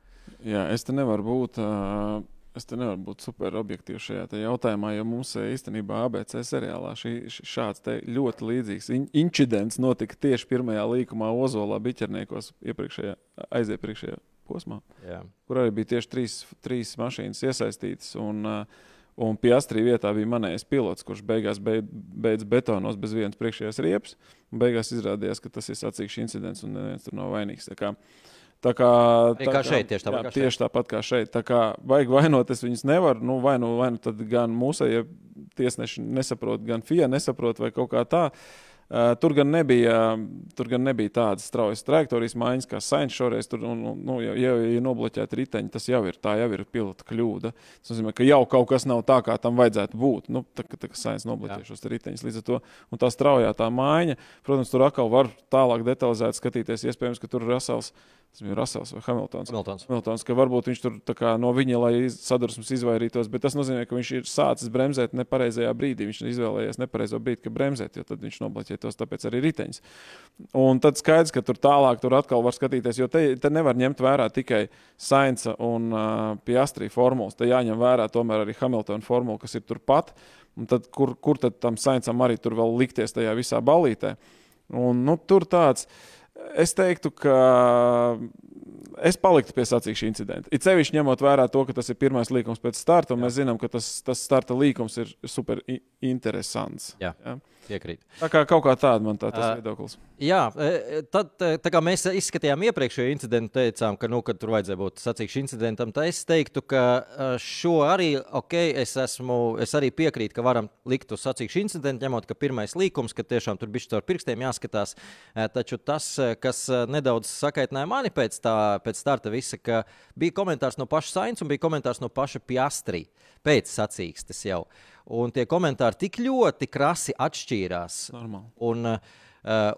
Jā, es te nevaru būt. Uh... Es te nevaru būt super objektīvs šajā jautājumā, jo mums īstenībā ABC seriālā šī, šāds ļoti līdzīgs in incidents notika tieši pirmajā līkumā Ozolā, Biķerniekos, iepriekšējā, aiziepriekšējā posmā, Jā. kur arī bija tieši trīs, trīs mašīnas iesaistītas. Un, un pie Astrī vietā bija manējais pilots, kurš beigās beidz, beidz betonos bez vienas priekšējās riepas. Beigās izrādījās, ka tas ir sacīksts incidents un neviens tur nav vainīgs. Tā kā, Tā kā, tā kā šeit, tieši tāpat, jā, kā, tieši tāpat kā šeit. Tā kā vajag vainot, es viņus nevaru. Nu, vai nu, vai nu tad gan ja tiesneši nesaprot, gan FIA nesaprot, vai kaut kā tā. Uh, Uh, tur, gan nebija, tur gan nebija tādas straujas trajektorijas maiņas, kā Sainz šoreiz. Tur, un, nu, ja, ja ir nobloķēta riteņa, tas jau ir, tā jau ir pilota kļūda. Tas nozīmē, ka jau kaut kas nav tā, kā tam vajadzētu būt. Nu, tā, tā kā Sainz nobloķē šos riteņus līdz ar to. Un tā straujā tā maiņa, protams, tur atkal var tālāk detalizēt skatīties. Iespējams, ka tur Rasels Bija Rasels vai Hamiltons. Hamiltons. Hamiltons ka varbūt viņš tur kā, no viņa, lai sadursmes izvairītos, bet tas nozīmē, ka viņš ir sācis bremzēt nepareizajā brīdī. Viņš izvēlējies nepareizo brīdi, kad bremzēt, jo tad viņš nobloķē tos, tāpēc arī riteņus. Un tad skaidrs, ka tur tālāk tur atkal var skatīties, jo te, te nevar ņemt vērā tikai Sainza un uh, Piastri formulas. Te jāņem vērā tomēr arī Hamiltona formula, kas ir turpat. Un tad, kur, kur tad tam Sainzam arī tur vēl likties tajā visā balītē? Un, nu, tur tāds ir Es teiktu, ka es paliktu pie sacīkšu incidenta. It sevišķi ņemot vērā to, ka tas ir pirmais līkums pēc starta, un Jā. mēs zinām, ka tas, tas starta līkums ir super interesants. Jā. Jā. Piekrīt. Tā kā kaut kā tāda man tā tas uh, viedoklis. Jā, tad, tā kā mēs izskatījām iepriekšējo incidentu, teicām, ka, nu, ka tur vajadzēja būt sacīkšu incidentam, tad es teiktu, ka šo arī, ok, es, esmu, es arī piekrītu, ka varam likt uz sacīkšu incidentu, ņemot, ka pirmais līkums, ka tiešām tur bija caur pirkstiem jāskatās. Taču tas, kas nedaudz sakaitināja mani pēc, tā, pēc starta visa, ka bija komentārs no paša Sainz un bija komentārs no paša Piastri pēc sacīkstes jau. Uh, un tie komentāri tik ļoti krasi atšķīrās. Normāli. Un, uh,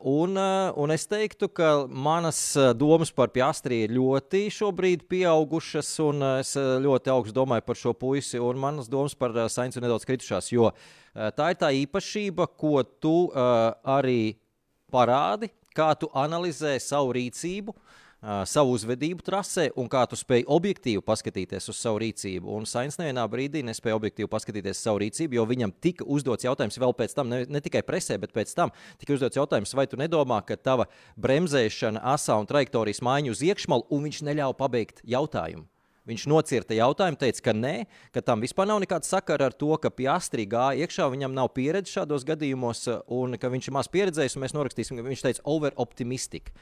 un, uh, un es teiktu, ka manas uh, domas par Piastri ir ļoti šobrīd pieaugušas, un es ļoti augstu domāju par šo puisi, un manas domas par Sainzu nedaudz kritušās, jo tā ir tā īpašība, ko tu arī parādi, kā tu analizē savu rīcību. Uh, savu uzvedību trasē un kā tu spēj objektīvi paskatīties uz savu rīcību. Un Sainz nevienā brīdī nespēja objektīvi paskatīties uz savu rīcību, jo viņam tika uzdots jautājums vēl pēc tam, ne, ne tikai presē, bet pēc tam tika uzdots jautājums, vai tu nedomā, ka tava bremzēšana, asā un trajektorijas maiņa uz iekšmalu, un viņš neļāva pabeigt jautājumu. Viņš nocirta jautājumu, teica, ka nē, ka tam vispār nav nekāda sakara ar to, ka Piastri gāja iekšā, viņam nav pieredze šādos gadījumos, un ka viņš ir maz pieredzējis, un mēs norakstīsim, ka viņš teica over-optimistic.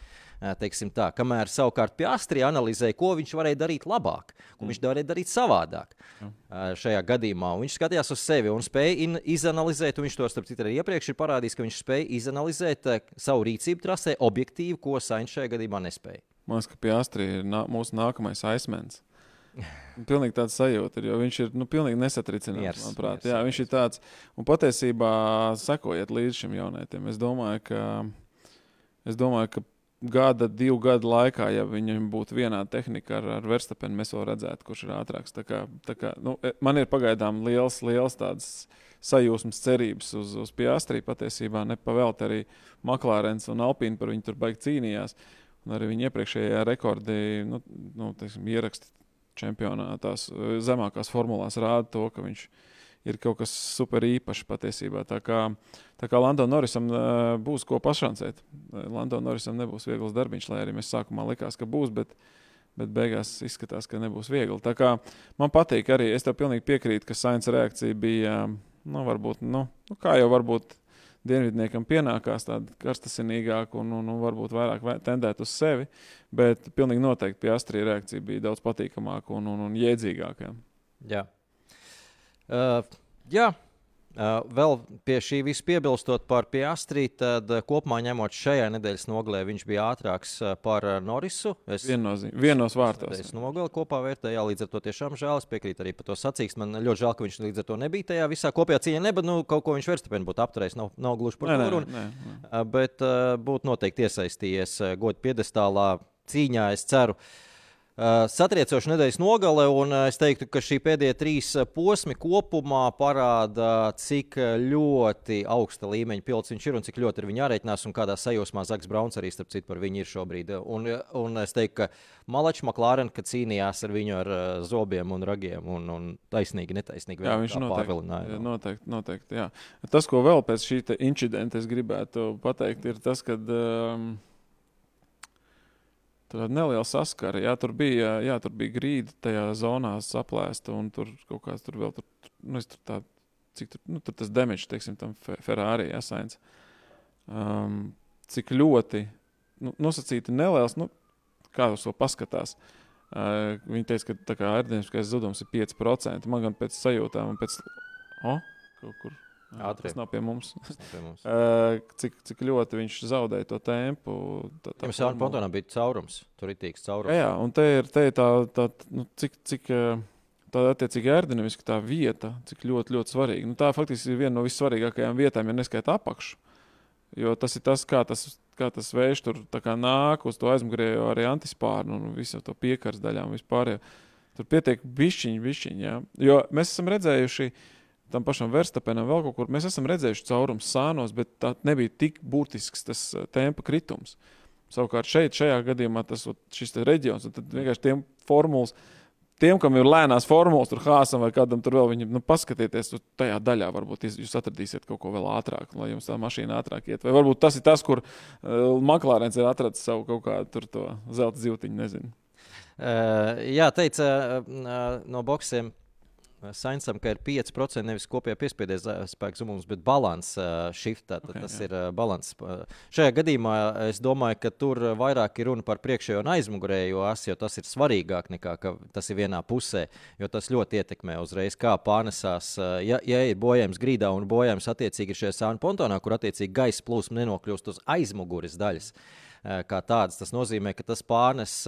Teiksim tā, kamēr savukārt Piastri analizēja, ko viņš varēja darīt labāk, ko viņš varēja darīt savādāk mm. šajā gadījumā. Un viņš skatījās uz sevi un spēja izanalizēt, un viņš to starp citu arī iepriekš ir parādījis, ka viņš spēja izanalizēt savu rīcību trasē objektīvi, ko Sainz šajā gadījumā nespēja. Man liekas, ka Piastri ir nā, mūsu nākamais aizsmens. Pilnīgi tāds sajūta, ir, jo viņš ir nu, pilnīgi nesatricināts. Manuprāt, miers, Jā, viņš ir tāds. Un patiesībā sekojiet līdz šim jaunietim. Es domāju, ka, es domāju, ka gada, divu gadu laikā, ja viņam būtu vienāda tehnika ar, ar Verstapenu, mēs vēl redzētu, kurš ir ātrāks. Tā kā, tā kā, nu, e, man ir pagaidām liels, liels tāds sajūsmas, cerības uz, uz Piastri. Patiesībā nepavelt arī Maklārens un Alpīna par viņu tur baigi cīnījās. Un arī viņa iepriekšējā rekordī nu, nu, teiksim, ieraksti čempionātās, uh, zemākās formulās rāda to, ka viņš ir kaut kas super īpašs patiesībā. Tā kā, tā kā Lando Norisam uh, būs ko pašancēt. Lando Norisam nebūs viegls darbiņš, lai arī mēs sākumā likās, ka būs. Bet, Bet beigās izskatās, ka nebūs viegli. Tā kā man patīk arī, es tev pilnīgi piekrītu, ka Sainz reakcija bija, nu, varbūt, nu, nu kā jau varbūt dienvidniekam pienākās tāda karstasinīgāka un, un, un varbūt vairāk tendēt uz sevi, bet pilnīgi noteikti pie Astrija reakcija bija daudz patīkamāka un, un, un iedzīgāka. Jā. Uh, jā. Uh, vēl pie šī visa piebilstot par Piastri, tad uh, kopumā ņemot šajā nedēļas nogalē, viņš bija ātrāks uh, par Norisu. Es Viennozīm, vienos vārtos. Es nogali kopā vērtēju, līdz ar to tiešām žēl. Es piekrītu arī par to sacīkstu. Man ļoti žēl, ka viņš līdz ar to nebija tajā visā kopējā cīņā. Ne, bet nu, kaut ko viņš Verstapēnu būtu apturējis. Nav, nav gluži par to runa. Bet būtu noteikti iesaistījies godu piedestālā cīņā, es ceru. Uh, satriecoša nedēļas nogale, un uh, es teiktu, ka šī pēdējie trīs uh, posmi kopumā parāda, cik ļoti augsta līmeņa pilots viņš ir un cik ļoti ar viņu jārēķinās, un kādā sajūsmā Zaks Brauns arī starp citu par viņu ir šobrīd. Un, un es teiktu, ka Malačs Maklārens, cīnījās ar viņu ar zobiem un ragiem, un, un taisnīgi, netaisnīgi. Jā, viņš noteikti, noteikti, noteikti jā. Tas, ko vēl pēc šī incidenta es gribētu pateikt, ir tas, ka. Um, Tāda neliela saskara. Jā, tur bija, jā, tur bija grīda tajā zonā saplēsta, un tur kaut kāds tur vēl, tur, nu, tur tā, cik tur, nu, tur tas damage, teiksim, tam Ferrari jāsains. Um, cik ļoti, nu, nosacīti neliels, nu, kā uz to paskatās. Uh, viņi teica, ka aerodinamiskais zudums ir 5%. Man gan pēc sajūtām, un pēc, oh, kaut kur Ātrie. Tas nav pie mums. Nav pie mums. uh, cik, cik ļoti viņš zaudēja to tempu. Tā, tā Jums jau Pontonā bija caurums, tur ir tīks caurums. Jā, un te ir, te ir tā, tā nu, cik, cik tā attiecīgi aerodinamiski tā vieta, cik ļoti, ļoti svarīga. Nu, tā faktiski ir viena no vissvarīgākajām vietām, ja neskaita apakšu. Jo tas ir tas, kā tas, kā tas vējš tur nāk uz to aizmugurējo arī antispārnu un visu to piekars daļām vispār. Tur pietiek bišķiņi, bišķiņi. Jā. Jo mēs esam redzējuši, uh, tam pašam Verstapenam, vēl kaut kur. Mēs esam redzējuši caurums sānos, bet tā nebija tik būtisks tas eh, tempa kritums. Savukārt šeit, šajā gadījumā, tas šis reģions, tad vienkārši tiem formulas, tiem, kam ir lēnās formulas, tur Hāzam vai kādam tur vēl, viņi, nu, paskatieties, tur tajā daļā varbūt jūs atradīsiet kaut ko vēl ātrāk, lai jums tā mašīna ātrāk iet. Vai varbūt tas ir tas, kur uh, Maklārens ir atradzis savu kaut kādu zelta zīltiņu, nezinu. Uh, jā, teica uh, no boxiem. Sainsam, ka ir 5% nevis kopējā piespiedes spēka zumums, bet balans uh, shiftā. Okay, tas jā. ir uh, balans. Šajā gadījumā es domāju, ka tur vairāk ir runa par priekšējo un aizmugurējo asi, jo tas ir svarīgāk nekā tas ir vienā pusē, jo tas ļoti ietekmē uzreiz, kā pārnesās. Ja, ja ir bojājums grīdā un bojājums attiecīgi ir šajā sānu pontonā, kur attiecīgi gaisa plūsma nenokļūst uz aizmugures daļas. Kā tādas, tas nozīmē, ka tas pārnes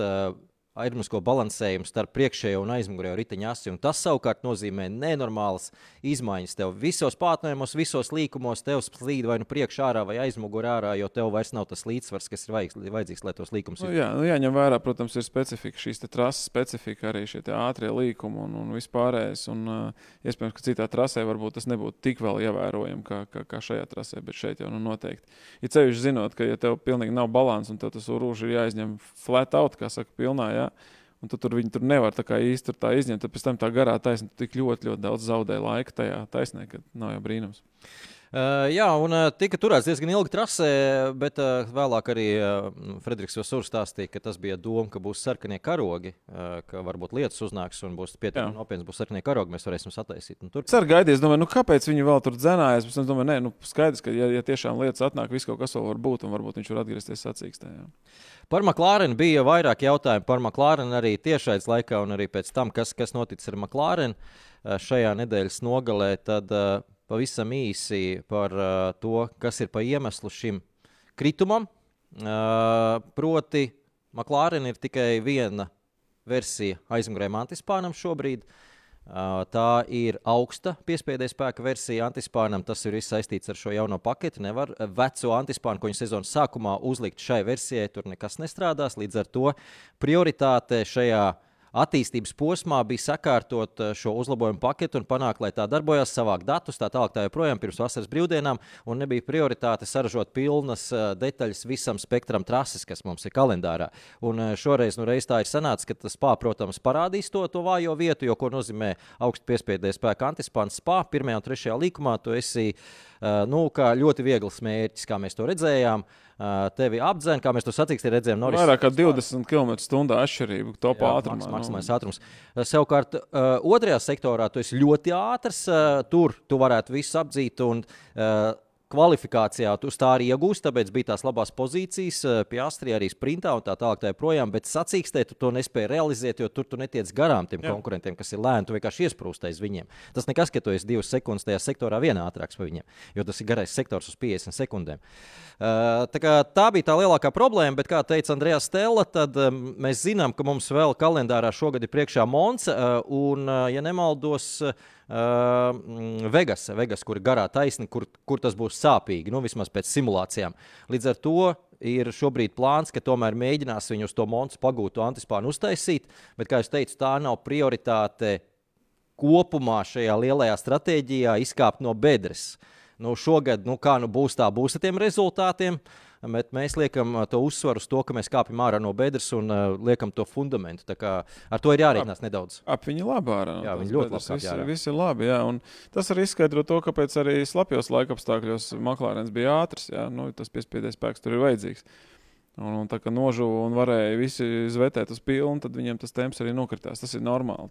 aerodinamisko balansējumu starp priekšējo un aizmugurējo riteņa asi. Tas savukārt nozīmē nenormālas izmaiņas. Tev visos pārtnējumos, visos līkumos tev slīd vai nu priekšā ārā vai aizmugurē ārā, jo tev vairs nav tas līdzsvars, kas ir vajadzīgs, lai tos līkumus nu, jā, nu, jāņem vērā, protams, ir specifika, šīs trases specifika, arī šie ātrie līkumi un, un vispārējais. Un, uh, iespējams, ka citā trasē varbūt tas nebūtu tik vēl ievērojami kā, kā, kā šajā trasē, bet šeit jau nu noteikti. Ir ceļš zinot, ka ja tev pilnīgi nav balanss un tev tas urūžs ir jāizņem flat out, kā saka, pilnā. Jā, Un tu tur viņi tur nevar tā kā īsti tā izņemt. Tad pēc tam tā garā taisnība tik ļoti, ļoti daudz zaudē laika tajā taisnē, ka nav jau brīnums. Uh, jā, un uh, tika turēts diezgan ilgi trasē, bet uh, vēlāk arī uh, Frederiks Vasūrs stāstīja, ka tas bija doma, ka būs sarkanie karogi, ka varbūt lietas uznāks un būs pietiekami nopietnas, būs sarkanie karogi, mēs varēsim sataisīt. Tur... Arī gaidīju, domāju, nu, kāpēc viņi vēl tur dzenājas. Es domāju, nē, nu, skaidrs, ka ja, ja tiešām lietas atnāk, viss kaut kas vēl var būt, un varbūt viņš var atgriezties sacīkstē. Jā. Par McLaren bija vairāk jautājumu par McLaren arī tiešais laikā, un arī pēc tam, kas, kas noticis ar McLaren šajā nedēļas nogalē. Tad uh, pavisam īsi par uh, to, kas ir pa iemeslu šim kritumam. Proti, McLaren ir tikai viena versija aizmugurējiem antispānam šobrīd. Uh, Tā ir augsta piespiedu spēka versija antispānam. Tas ir saistīts ar šo jauno paketi. Nevar veco antispānu, ko viņa sezonas sākumā uzlikt šai versijai, tur nekas nestrādās. Līdz ar to prioritāte šajā attīstības posmā bija sakārtot eh, šo uzlabojumu paketu un panākt, lai tā darbojas, savākt datus, tā tālāk, tā joprojām pirms vasaras brīvdienām, un nebija prioritāte saražot pilnas eh, detaļas visam spektram trases, kas mums ir kalendārā. Un eh, šoreiz nu, tā ir sanācis, ka tas spā, protams, parādīs to, to vājo vietu, jo ko nozīmē augstu piespiedēju spēku antispāns spā pirmajā un trešajā likumā, tu esi nu, ļoti viegls mērķis, kā mēs to redzējām. Uh, tevi apdzēna, kā mēs to sacīksim, redzējām. Norris, Vairāk kā 20 km/h atšķirība topā ātrumā. Maks, maksimālais ātrums. Savukārt, otrajā sektorā tu esi ļoti ātrs. Tur tu varētu visu apdzīt. Un, kvalifikācijā tu tā arī iegūsi, tāpēc bija tās labās pozīcijas, eh, pie Astrija arī sprintā un tā tālāk. Tā projām, bet sacīkstē tu to nespēji realizēt, jo tur tu netiec garām tiem Jā. konkurentiem, kas ir lēni. Tu vienkārši iesprūst aiz viņiem. Tas nekas, ka tu esi divas sekundes tajā sektorā vienā ātrāks par viņiem, jo tas ir garais sektors uz 50 sekundēm. Uh, tā, tā bija tā lielākā problēma, bet, kā teica Andrejs Stela, tad um, mēs zinām, ka mums vēl kalendārā šogad ir priekšā Monsa, uh, un, uh, ja nemaldos, uh, uh, Vegas, Vegas, kur ir garā taisni, kur, kur tas būs sāpīgi, nu, vismaz pēc simulācijām. Līdz ar to ir šobrīd plāns, ka tomēr mēģinās viņu uz to monētu pagūtu antispānu uztaisīt, bet, kā jau teicu, tā nav prioritāte kopumā šajā lielajā stratēģijā izkāpt no bedres. Nu, šogad, nu, kā nu būs, tā būs ar tiem rezultātiem. Uh, bet mēs liekam to uzsvaru uz to, ka mēs kāpjam ārā no bedres un uh, liekam to fundamentu. Ar to ir jārēķinās nedaudz. Ap viņi labi ārā. Jā, viņi ļoti labi viss, viss ir labi. Jā, un tas arī izskaidro to, kāpēc arī slapjos laikapstākļos Maklārens bija ātrs. Jā, nu, tas piespiedies spēks tur ir vajadzīgs. Un, un tā kā nožuva un varēja visi zvetēt uz pilnu, tad viņiem tas temps arī nokritās. Tas ir normāli.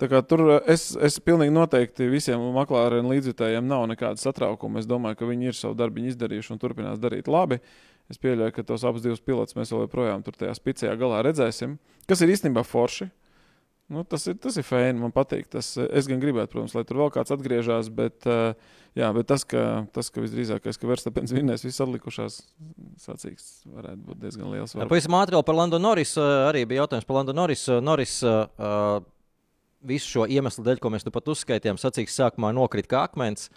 Tur eh, es, es pilnīgi noteikti visiem maklāriem līdzjutējiem nav nekāda satraukuma. Es domāju, ka viņi ir savu darbu izdarījuši un turpinās darīt labi. Es pieļauju, ka tos abus divus pilotus mēs joprojām tur tajā spicējā galā redzēsim. Kas ir īstenībā forši. Nu, tas ir, tas ir fēni, man patīk. Tas, es gan gribētu, protams, lai tur vēl kāds atgriežas, bet, uh, jā, bet tas, ka, tas, ka visdrīzākais, ka Verstapens vinnēs visas atlikušās sacīks, varētu būt diezgan liels. Pavisam ātri vēl par Lando Norris. Arī bija jautājums par Lando Norris. Norris uh, visu šo iemeslu dēļ, ko mēs nu pat uzskaitījām, sacīks sākumā nokrita kā akmens.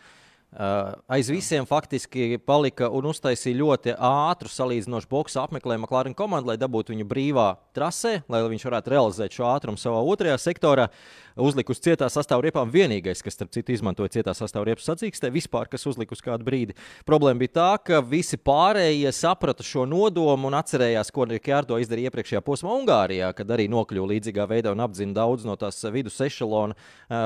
Aiz visiem faktiski palika un uztaisīja ļoti ātru salīdzinošu boxu apmeklējumu McLaren komandu, lai dabūtu viņu brīvā trasē, lai viņš varētu realizēt šo ātrumu savā otrajā sektorā. Uh, uzlika uz cietā sastāvriepām. Vienīgais, kas, starp citu, izmantoja cietā sastāvriepu sacīkstē, vispār, kas uzlika uz kādu brīdi. Problēma bija tā, ka visi pārējie saprata šo nodomu un atcerējās, ko Rikārdo izdarīja iepriekšējā posmā Ungārijā, kad arī nokļuva līdzīgā veidā un apzina daudz no tās vidus ešalona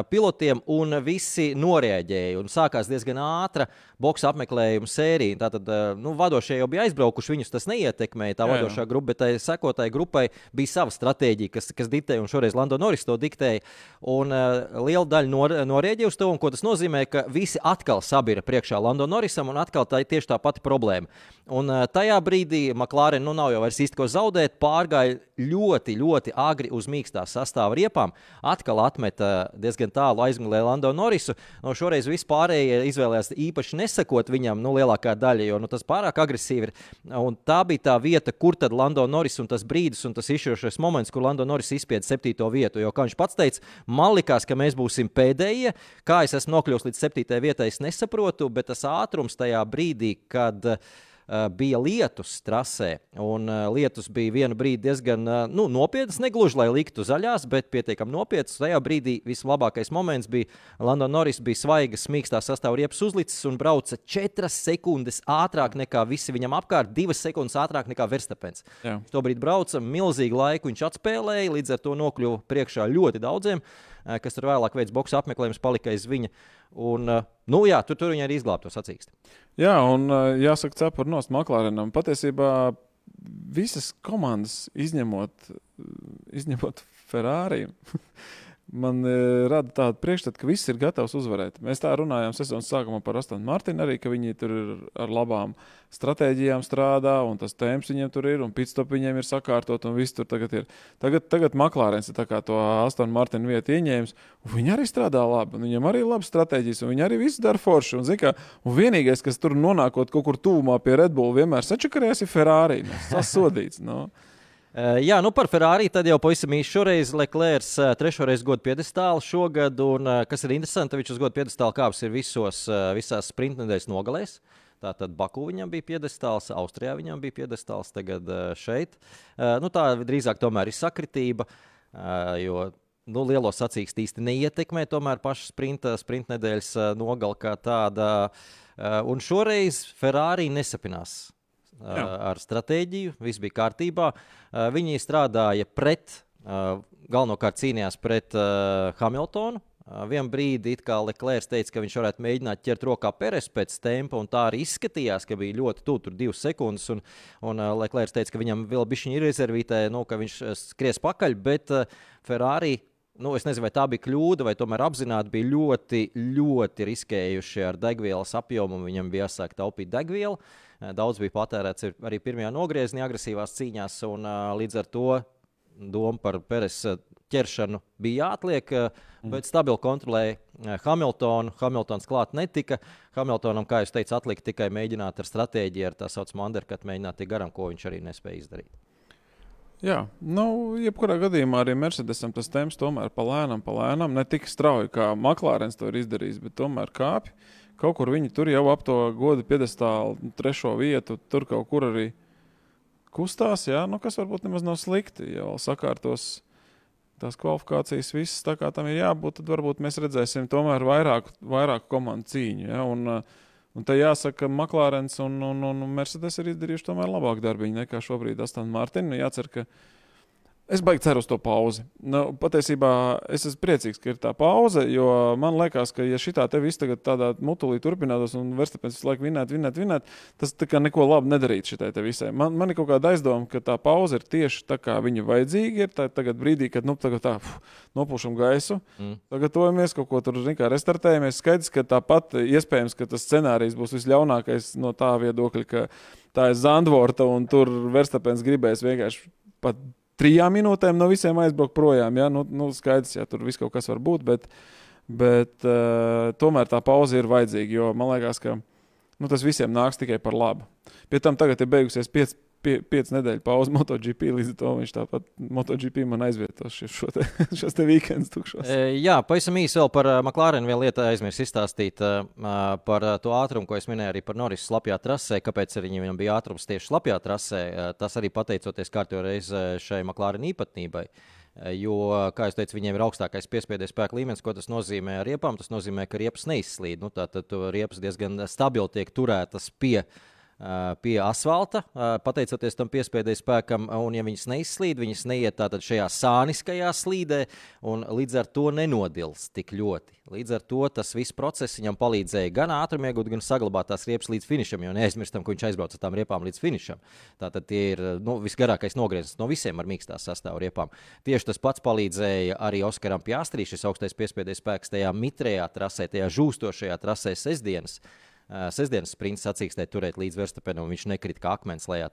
pilotiem, un visi noreaģēja. Un sākās diezgan ātra boxa apmeklējuma sērija. Tātad nu, vadošie jau bija aizbraukuši, viņus tas neietekmēja. Tā jā, vadošā jā. grupa, bet tai sekotāji grupai bija sava stratēģija, kas, kas diktēja, un šoreiz Lando Norris to diktēja. Un uh, liela daļa nor, norēģīja uz to, ko tas nozīmē, ka visi atkal sabira priekšā Lando Norrisam, un atkal tā ir tieši tā pati problēma. Un uh, tajā brīdī McLaren nu, nav jau īsti ko zaudēt, pārgāja ļoti, ļoti agri uz mīkstā sastāvā riepām. Atkal atmeta diezgan tālu aizmigļēju Lando Norrisu. No šoreiz vispārējie izvēlējās īpaši nesakot viņam, nu, lielākā daļa, jo nu, tas pārāk agresīvi ir. Un tā bija tā vieta, kur tad Lando Norris un tas brīdis un tas izšķirošais moments, kur Lando Norris izspieda septīto vietu. Jo, kā viņš pats teica, Man likās, ka mēs būsim pēdējie. Kā es esmu nokļuvis līdz septītajai vietai, es nesaprotu, bet tas ātrums tajā brīdī, kad uh, bija lietus trasē, un uh, lietus bija vienu brīdi diezgan uh, nu, nopietnas, negluži lai liktu zaļās, bet pietiekami nopietnas. Tajā brīdī vislabākais moments bija Lando Norris, bija svaigas, mīkstā sastāvā riepas uzlicis un brauca 4 sekundes ātrāk nekā visi viņam apkārt, 2 sekundes ātrāk nekā Verstapens. Viņš to brīdi brauca, milzīgu laiku viņš atspēlēja, līdz ar to nokļuva priekšā ļoti daudziem. Uh, Eh, kas tur vēlāk veids boxa apmeklējumus, palika aiz viņa. Un, eh, nu, jā, tur, tur viņi arī izglābta to sacīksti. Jā, un eh, jāsaka, cepura nost Maklārenam. Patiesībā visas komandas izņemot, izņemot Ferrari. man e, rada tādu priekšstatu, ka viss ir gatavs uzvarēt. Mēs tā runājām sezonas sākumā par Astonu Martinu, arī ka viņi tur ir ar labām stratēģijām strādā, un tas tēmas viņiem tur ir, un pitstop viņiem ir sakārtot, un viss tur tagad ir. Tagad, tagad Maklārens ir to Astonu Martinu vietu ieņēmis, un viņi arī strādā labi, un viņam arī ir labas stratēģijas, un viņi arī visu dara forši. Un, zin, kā, un vienīgais, kas tur nonākot kaut kur tuvumā pie Red Bull, vienmēr sačakarēs, ir Ferrari. Nu, tas sodīts. No. Uh, jā, nu par Ferrari tad jau pavisam īsi šoreiz Leclerc uh, trešo reizi godu piedestālu šogad, un uh, kas ir interesanti, viņš uz godu piedestālu kāps ir visos, visās sprintnedēļas nogalēs. Tātad Baku viņam bija piedestāls, Austrijā viņam bija piedestāls, tagad šeit. Nu, tā drīzāk tomēr ir sakritība. jo nu, lielo sacīkstu īsti neietekmē tomēr pašu sprinta, sprinta nedēļas nogali kā tāda. Un šoreiz Ferrari nesapinās Jā. ar stratēģiju, viss bija kārtībā. Viņi strādāja pret, galvenokārt cīnījās pret Hamiltonu. Vienu brīdi Leclerc teica, ka viņš varētu mēģināt ķert rokā Peres pēc tempa, un tā arī izskatījās, ka bija ļoti tuvu, tur divas sekundes. Un, un Leclerc teica, ka viņam vēl bija šī rezervītē, nu, ka viņš skries pakaļ, bet Ferrari nu, es nezinu, vai tā bija kļūda, vai tomēr apzināti bija ļoti, ļoti riskējuši ar degvielas apjomu. Viņam bija jāsāk taupīt degvielu. Daudz bija patērēts arī pirmajā nogriezienā, agresīvās cīņās, un līdz ar to doma par Peres ķeršanu bija jāatliek, mm. bet stabili kontrolēja Hamiltonu. Hamiltons klāt netika. Hamiltonam, kā jau teicu, atlika tikai mēģināt ar stratēģiju, ar tā saucamu undercut, mēģināt tik garam, ko viņš arī nespēja izdarīt. Jā, nu, jebkurā gadījumā arī Mercedesam tas temps tomēr palēnām, palēnām, ne tik strauji kā Maklārens to ir izdarījis, bet tomēr kāpj. Kaut kur viņi tur jau ap to godu piedestālu, trešo vietu, tur kaut kur arī kustās, jā, nu, kas varbūt nemaz nav slikti. Ja vēl sakārtos tās kvalifikācijas, visas tā kā tam ir jābūt, tad varbūt mēs redzēsim tomēr vairāk, vairāk komandu cīņu. Ja, un, Un te jāsaka, ka Maklārens un, un, un Mercedes ir izdarījuši tomēr labāku darbu nekā šobrīd Aston Martin. Nu, jācer, ka Es baigi ceru uz to pauzi. Nu, patiesībā es esmu priecīgs, ka ir tā pauze, jo man liekas, ka, ja šī tā viss tagad tādā mutulī turpinātos un Verstapēns visu laiku vinēt, vinēt, vinēt, tas neko labu nedarītu šitai visai. Man, man ir kaut kāda aizdoma, ka tā pauze ir tieši tā, kā viņa vajadzīga ir. Tā, tagad brīdī, kad nu, tagad tā pf, nopūšam gaisu, mm. sagatavojamies, kaut ko tur kā restartējamies. Skaidrs, ka tāpat iespējams, ka tas scenārijs būs visļaunākais no tā viedokļa, ka tā ir Zandvorta un tur Verstapēns gribēs vienkārši pat trijām minūtēm no visiem aizbraukt projām. Ja? Nu, nu, skaidrs, ja tur viss kaut kas var būt, bet, bet uh, tomēr tā pauze ir vajadzīga. Jo man liekas, ka nu, tas visiem nāks tikai par labu. Pie tam tagad ir beigusies 5 pie, piecas nedēļu pauze MotoGP. Līdz to viņš tāpat MotoGP man aizvietos šo te, šos te weekendus tukšos. E, jā, pavisam īsi vēl par uh, McLaren vienu lietu aizmirsu izstāstīt uh, par to ātrumu, ko es minēju arī par Norris slapjā trasē. Kāpēc arī viņam bija ātrums tieši slapjā trasē? Uh, tas arī pateicoties kārtībā šai McLaren īpatnībai. Jo, kā jau teicu, viņiem ir augstākais piespiedu spēka līmenis. Ko tas nozīmē riepām? Tas nozīmē, ka riepas neizslīd. Nu, Tātad riepas diezgan stabili tiek turētas pie uh, pie asfalta, pateicoties tam piespēdēju spēkam, un ja viņas neizslīd, viņas neiet tātad šajā sāniskajā slīdē, un līdz ar to nenodils tik ļoti. Līdz ar to tas viss process viņam palīdzēja gan ātrumu iegūt, gan saglabāt tās riepas līdz finišam, jo neaizmirstam, ka viņš aizbrauca ar tām riepām līdz finišam. Tātad tie ir nu, visgarākais nogrieziens no visiem ar mīkstās sastāvu riepām. Tieši tas pats palīdzēja arī Oskaram Pjāstrī, šis augstais piespēdēju spēks tajā mitrējā trasē, tajā žūstošajā trasē sestdienas. Uh, sestdienas sprints sacīkstē turēt līdz Verstapenam, un viņš nekrita kā akmens lejā.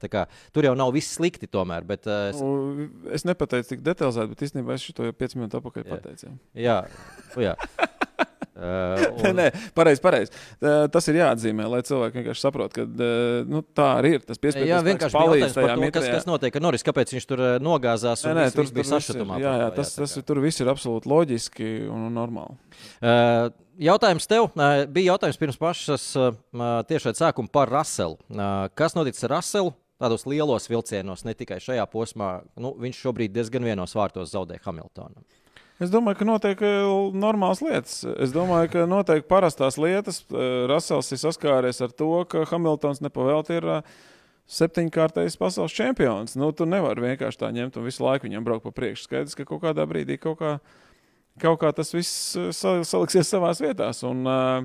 Tur jau nav viss slikti, tomēr. Bet, uh, es... Nu, es nepateicu tik detalizēti, bet īstenībā es šo jau 5 minūtes atpakaļ pateicu. Jā, jā. Uh, un... nē, pareizi. Uh, tas ir jāatzīmē, lai cilvēki vienkārši saprotu, ka nu, tā arī ir. Tas piespiedu jā, vienkārši palīdz tajā to, kas, kas notiek ar Noris, kāpēc viņš tur nogāzās. Nē, nē, viss, tur, viss bija sašutumā. Jā, jā, tas, tas, tur viss ir absolūti loģiski un normāli. Uh, jautājums tev. Bija jautājums pirms pašas tiešai sākuma par Raselu. Kas notiks ar Raselu? Tādos lielos vilcienos, ne tikai šajā posmā. Nu, viņš šobrīd diezgan vienos vārtos zaudē Hamiltonam. Es domāju, ka notiek normālas lietas. Es domāju, ka notiek parastās lietas. Rasels ir saskāries ar to, ka Hamiltons nepavēlti ir septiņkārtais pasaules čempions. Nu, tu nevari vienkārši tā ņemt un visu laiku viņam braukt pa priekšu. Skaidrs, ka kaut kādā brīdī kaut kādā kaut kā tas viss eh, saliksies savā vietā. Uh,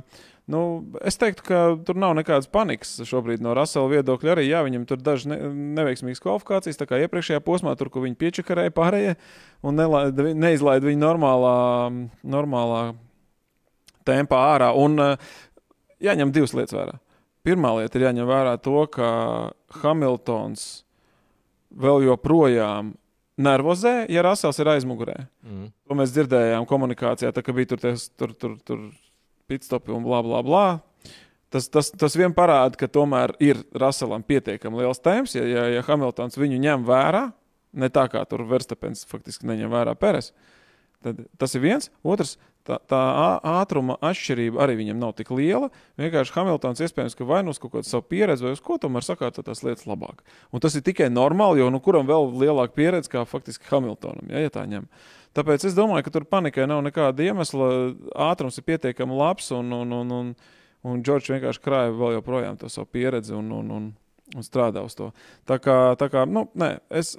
nu, es teiktu, ka tur nav nekādas panikas šobrīd no Rasela viedokļa. Arī jā, viņam tur dažas ne, neveiksmīgas kvalifikācijas, tā kā iepriekšējā posmā, tur, kur viņi piečakarēja pārējie un nelaid, neizlaida viņu normālā, normālā tempā ārā. Un uh, jāņem divas lietas vērā. Pirmā lieta ir jāņem vērā to, ka Hamiltons vēl joprojām nervozē, ja Rasels ir aizmugurē. Mm. To mēs dzirdējām komunikācijā, tā, ka bija tur, ties, tur, tur, tur pitstopi un bla, bla, bla. Tas, tas, tas vien parāda, ka tomēr ir Raselam pietiekami liels temps, ja, ja, ja Hamiltons viņu ņem vērā, ne tā kā tur Verstapens faktiski neņem vērā Peres. Tad tas ir viens. Otrs, tā, tā ātruma atšķirība arī viņam nav tik liela. Vienkārši Hamiltons iespējams, ka vai nu uz kaut kādu savu pieredzi, vai uz ko tomēr sakārto tās lietas labāk. Un tas ir tikai normāli, jo nu, kuram vēl lielāka pieredze kā faktiski Hamiltonam, ja, ja tā ņem. Tāpēc es domāju, ka tur panikai nav nekāda iemesla. Ātrums ir pietiekami labs, un, un, un, un, un Džordžs vienkārši krāja vēl joprojām to savu pieredzi un, un, un, un strādā uz to. Tā kā, tā kā nu, nē, es,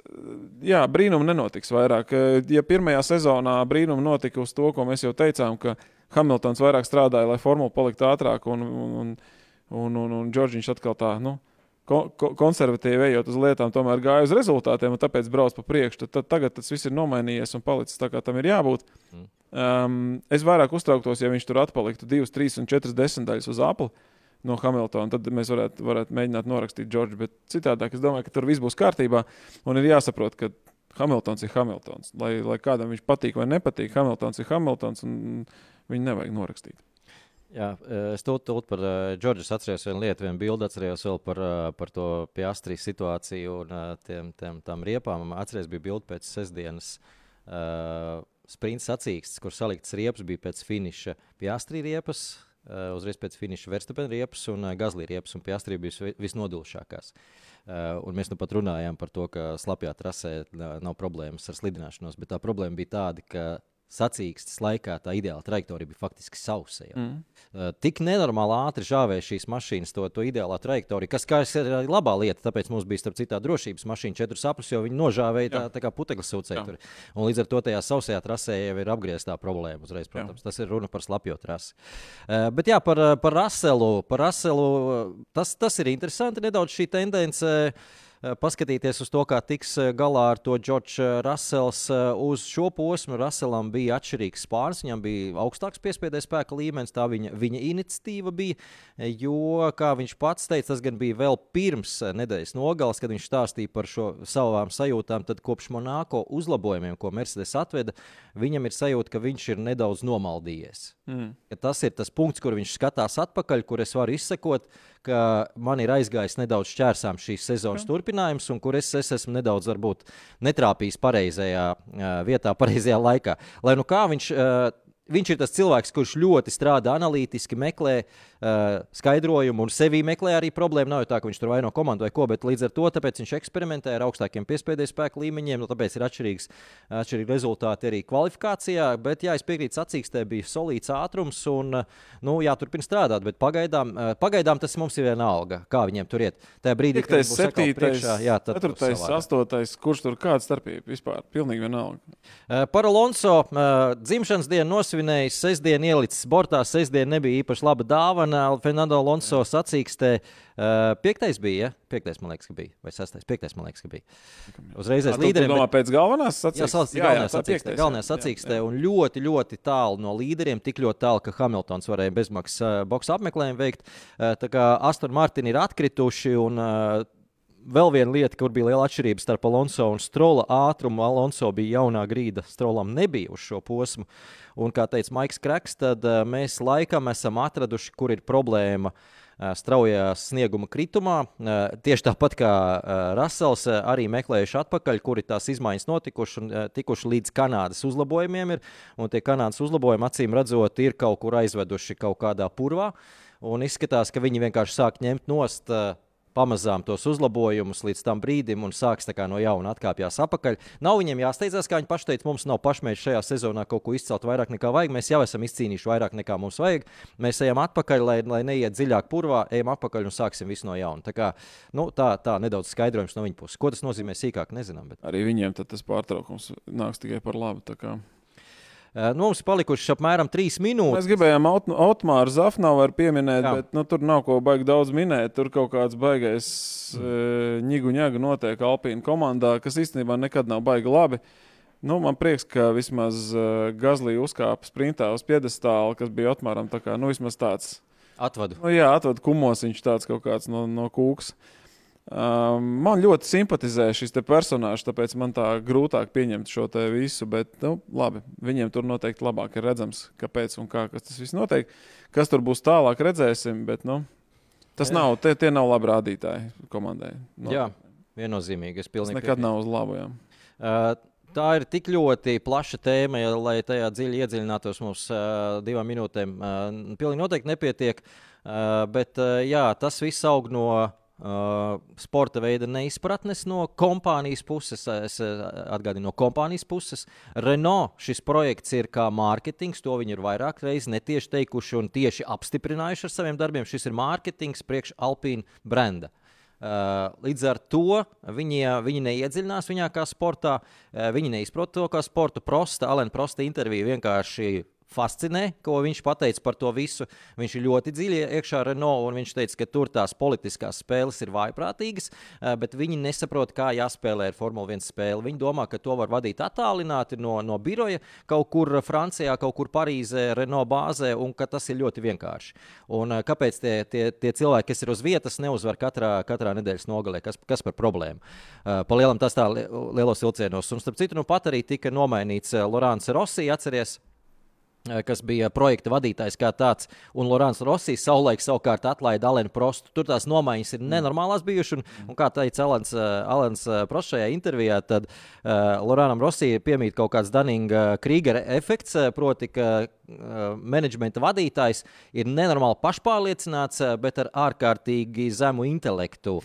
jā, brīnumi nenotiks vairāk. Ja pirmajā sezonā brīnumi notika uz to, ko mēs jau teicām, ka Hamiltons vairāk strādāja, lai formula paliktu ātrāk, un, un, un, un, un, un Džordžiņš atkal tā. Nu, ko, ko, konservatīvi ejot uz lietām, tomēr gāja uz rezultātiem un tāpēc brauc pa priekšu. Tad, tad tagad tas viss ir nomainījies un palicis tā, kā tam ir jābūt. Mm. Um, es vairāk uztrauktos, ja viņš tur atpaliktu 2, 3 un 4 desmitaļas uz apli. No Hamiltona. Tad mēs varētu, varētu mēģināt norakstīt Džordžu. Bet citādi es domāju, ka tur viss būs kārtībā. Un ir jāsaprot, ka Hamiltons ir Hamiltons. Lai, lai kādam viņš patīk vai nepatīk, Hamiltons ir Hamiltons. Viņu nevajag norakstīt. Jā, es to tūlīt par Džordžu uh, atceros vienu lietu, vienu bildi atceros vēl par, uh, par to piastrīs situāciju un uh, tiem, tiem, tām riepām. Atceros, bija bildi pēc sestdienas uh, sprints sacīkstes, kur salikts riepas bija pēc finiša piastrī riepas. Uh, uzreiz pēc finiša Verstapena riepas un uh, Gazlī riepas, un Piastrī bija visnodulšākās. Uh, un mēs nu pat runājām par to, ka slapjā trasē nav problēmas ar slidināšanos, bet tā problēma bija tāda, ka sacīkstes laikā tā ideāla trajektorija bija faktiski sausa. Mm. Uh, tik nenormāli ātri žāvēja šīs mašīnas to, to ideālā trajektoriju, kas, kas ir arī labā lieta. Tāpēc mums bija starp citu drošības mašīna, četras aplis, jo viņi nožāvēja tā, tā kā putekļa sūcēju. Līdz ar to tajā sausajā trasē jau ir apgrieztā problēma. Uzreiz, protams, jā. tas ir runa par slapjo trasi. Uh, bet jā, par, par Raselu. Par Raselu tas, tas ir interesanti nedaudz šī tendence. Uh, Eh, paskatīties uz to, kā tiks eh, galā ar to Džordžs eh, Rasels. Uz šo posmu Raselam bija atšķirīgs spārns, viņam bija augstāks piespiedēja spēka līmenis, tā viņa, viņa iniciatīva bija. Jo, kā viņš pats teica, tas gan bija vēl pirms nedēļas nogales, kad viņš stāstīja par šo savām sajūtām. Tad kopš Monako uzlabojumiem, ko Mercedes atveda, viņam ir sajūta, ka viņš ir nedaudz nomaldījies. Mm. Ja tas ir tas punkts, kur viņš skatās atpakaļ, kur es varu izsekot, ka man ir aizgājis nedaudz šķērsām šīs sezonas mm. Turpinājums, un kur es, es esmu nedaudz varbūt, netrāpījis pareizajā uh, vietā, pareizajā laikā. Lai nu kā viņš. Viņš ir tas cilvēks, kurš ļoti strādā analītiski, meklē uh, skaidrojumu un sevī meklē arī problēmu. Nav jau tā, ka viņš tur vaino komandu vai ko, bet līdz ar to viņš eksperimentē ar augstākiem piespiedu spēku līmeņiem. Nu, tāpēc ir atšķirīgs, atšķirīgi rezultāti arī kvalifikācijā. Bet, jā, es piekrītu, sacīkstē bija solīts ātrums un nu, jāturpina strādāt. Bet pagaidām, uh, pagaidām tas mums ir vienalga, kā viņiem tur iet. Tajā brīdī, kad tas ir 7, 4, 8, kurš tur kāda starpība vispār? Pilnīgi vienalga. Uh, par Alonso uh, dzimšanas dienu nos nosvinējis, sestdien ielicis bortā. Sestdien nebija īpaši laba dāvana. Fernando Alonso sacīkstē. Uh, piektais bija, ja? Piektais, man liekas, ka bija. Vai sestais? Piektais, man liekas, ka bija. Uzreiz aiz līderiem. Domā, pēc galvenās sacīkstē? Jā, galvenās sacīkstē. Galvenās sacīkstē un ļoti, ļoti tālu no līderiem. Tik ļoti tālu, ka Hamiltons varēja bezmaksas uh, boxa apmeklējumu veikt. Uh, tā kā Aston Martin ir atkrituši un uh, vēl viena lieta, kur bija liela atšķirība starp Alonso un Strola ātrumu. Alonso bija jaunā grīda, Strolam nebija uz šo posmu. Un, kā teica Maiks Kreks, tad uh, mēs laikam esam atraduši, kur ir problēma. Uh, straujā snieguma kritumā. Uh, tieši tāpat kā Rasels arī meklējuši atpakaļ, kur ir tās izmaiņas notikušas un tikuši līdz Kanādas uzlabojumiem. Ir, un tie Kanādas uzlabojumi, acīm redzot, ir kaut kur aizveduši kaut kādā purvā. Un izskatās, ka viņi vienkārši sāk ņemt nost pamazām tos uzlabojumus līdz tam brīdim un sāks no jauna atkāpjas atpakaļ. Nav viņiem jāsteidzās, kā viņi paši teica, mums nav pašmērķis šajā sezonā kaut ko izcelt vairāk nekā vajag. Mēs jau esam izcīnījuši vairāk nekā mums vajag. Mēs ejam atpakaļ, lai, lai neiet dziļāk purvā, ejam atpakaļ un sāksim visu no jauna. Tā, kā, nu, tā, tā nedaudz skaidrojums no viņa puses. Ko tas nozīmē sīkāk, nezinām. Bet... Arī viņiem tas pārtraukums nāks tikai par labu. Eh, nu, mums palikušas apmēram trīs minūtes. Mēs gribējām aut Otmāru Zafnavu pieminēt, Jā. bet nu, tur nav ko baigi daudz minēt. Tur kaut kāds baigais mm. ņigu ņagu notiek Alpīna komandā, kas īstenībā nekad nav baigi labi. Nu, man prieks, ka vismaz uh, Gazlī uzkāpa sprintā uz piedestāla, kas bija Otmāram tā kā, nu, vismaz tāds. Atvadu. Nu, jā, atvadu kumos viņš tāds kaut kāds no, no kūks. Uh, man ļoti simpatizē šis personāžs, tāpēc man tā grūtāk pieņemt šo visu. Bet, nu, labi, viņiem tur noteikti labāk ir redzams, kāpēc un kā tas viss notiek. Kas tur būs tālāk, redzēsim. Bet, nu, tas jā. nav, tie, tie nav labi rādītāji komandai. No. Jā, viennozīmīgi. Es tas nekad nav uz labu. Jā. Uh, tā ir tik ļoti plaša tēma, ja, lai tajā dziļi iedziļinātos. Mums uh, divām minūtēm uh, pilnīgi noteikti nepietiek. Uh, bet uh, jā, tas viss aug no Uh, sporta veida neizpratnes no kompānijas puses. Es atgādinu, no kompānijas puses. Renault šis projekts ir kā mārketings, to viņi ir vairāk reizes netieši teikuši un tieši apstiprinājuši ar saviem darbiem. Šis ir mārketings priekš Alpīna brenda. Uh, līdz ar to viņi, viņi neiedziļinās viņā kā sportā, uh, viņi neizprot to kā sporta. Prosta, Alena Prosta intervija vienkārši fascinē, ko viņš teica par to visu. Viņš ir ļoti dziļi iekšā Renault, un viņš teica, ka tur tās politiskās spēles ir vājprātīgas, eh, bet viņi nesaprot, kā jāspēlē ar Formule 1 spēli. Viņi domā, ka to var vadīt attālināti no, no biroja kaut kur Francijā, kaut kur Parīzē, Renault bāzē, un ka tas ir ļoti vienkārši. Un, eh, kāpēc tie, tie, tie cilvēki, kas ir uz vietas, neuzvar katrā, katrā nedēļas nogalē? Kas, kas par problēmu? Eh, pa lielam tas tā lielos vilcienos. Un starp citu, nu pat arī tika nomainīts Lorāns Rossi, atceries? Eh, kas bija projekta vadītājs kā tāds, un Lorāns Rosijs savulaik savukārt atlaida Alenu Prostu. Tur tās nomaiņas ir mm. nenormālās bijušas, un, un kā teica Alans, eh, Alans eh, Prosts šajā intervijā, tad uh, Lorānam Rosijam piemīt kaut kāds Daninga Krīgera efekts, proti, ka uh, menedžmenta vadītājs ir nenormāli pašpārliecināts, bet ar ārkārtīgi zemu intelektu.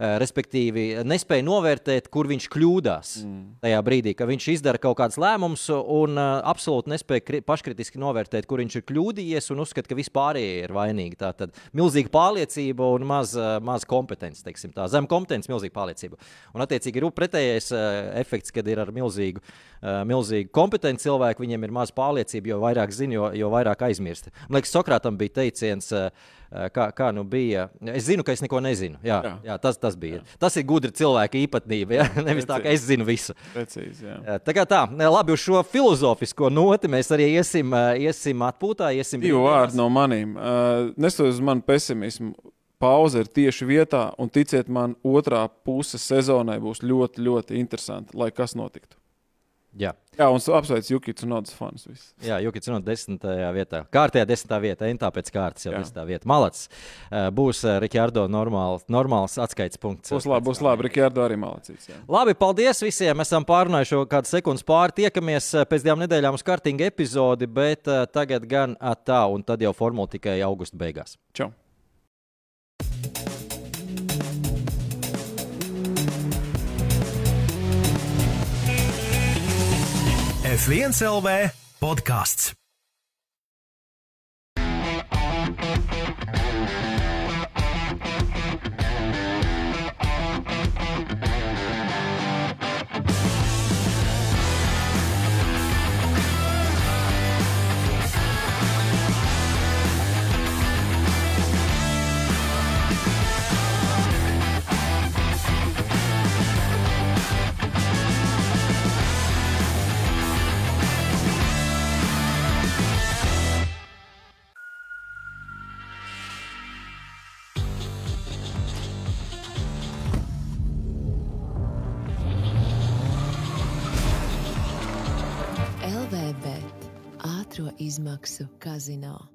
Eh, respektīvi, nespēja novērtēt, kur viņš kļūdās mm. tajā brīdī, kad viņš izdara kaut kādus lēmumus, un uh, absolūti nespēja paškritiski novērtēt, kur viņš ir kļūdījies, un uzskata, ka vispārējie ir vainīgi. Tā tad milzīga pārliecība un maz, uh, maz kompetence, teiksim tā, zem kompetence, milzīga pārliecība. Un, attiecīgi, ir pretējais efekts, kad ir ar milzīgu, milzīgu kompetenci cilvēku, viņiem ir maz pārliecība, jo vairāk zina, jo, jo vairāk aizmirst. Man liekas, Sokrātam bija teiciens, uh, kā, kā nu bija. Es zinu, ka es neko nezinu. Jā, jā. jā tas, tas bija. Jā. Tas ir gudri cilvēka īpatnība. Jā? Nevis Precīzi. tā, ka es zinu visu. Precīzi, jā. tā kā tā, labi, uz šo filozofisko noti mēs arī iesim, iesim atpūtā. Iesim Divu vārdu no maniem. Uh, Nestoties uz manu pesimismu. Pauze ir tieši vietā, un ticiet man, otrā puse sezonai būs ļoti, ļoti interesanti, lai kas notiktu. Jā. Jā, un apsveic Jukits un Nodas fans. Viss. Jā, Jukits un desmitajā vietā. Kārtējā desmitā vietā, Entā pēc kārtas jau Jā. desmitā vieta. Malacis. Būs Rikārdo normāls, normāls atskaites punkts. Būs labi, būs labi. Rikārdo arī malacīts. Jā. Labi, paldies visiem. Esam pārunājuši šo kādu sekundes pāri. Tiekamies pēc divām nedēļām uz kārtīgu epizodi, bet tagad gan tā, un tad jau formula tikai augusta beigās. Čau! F1 LV podkāsts. Izmaksu kazino.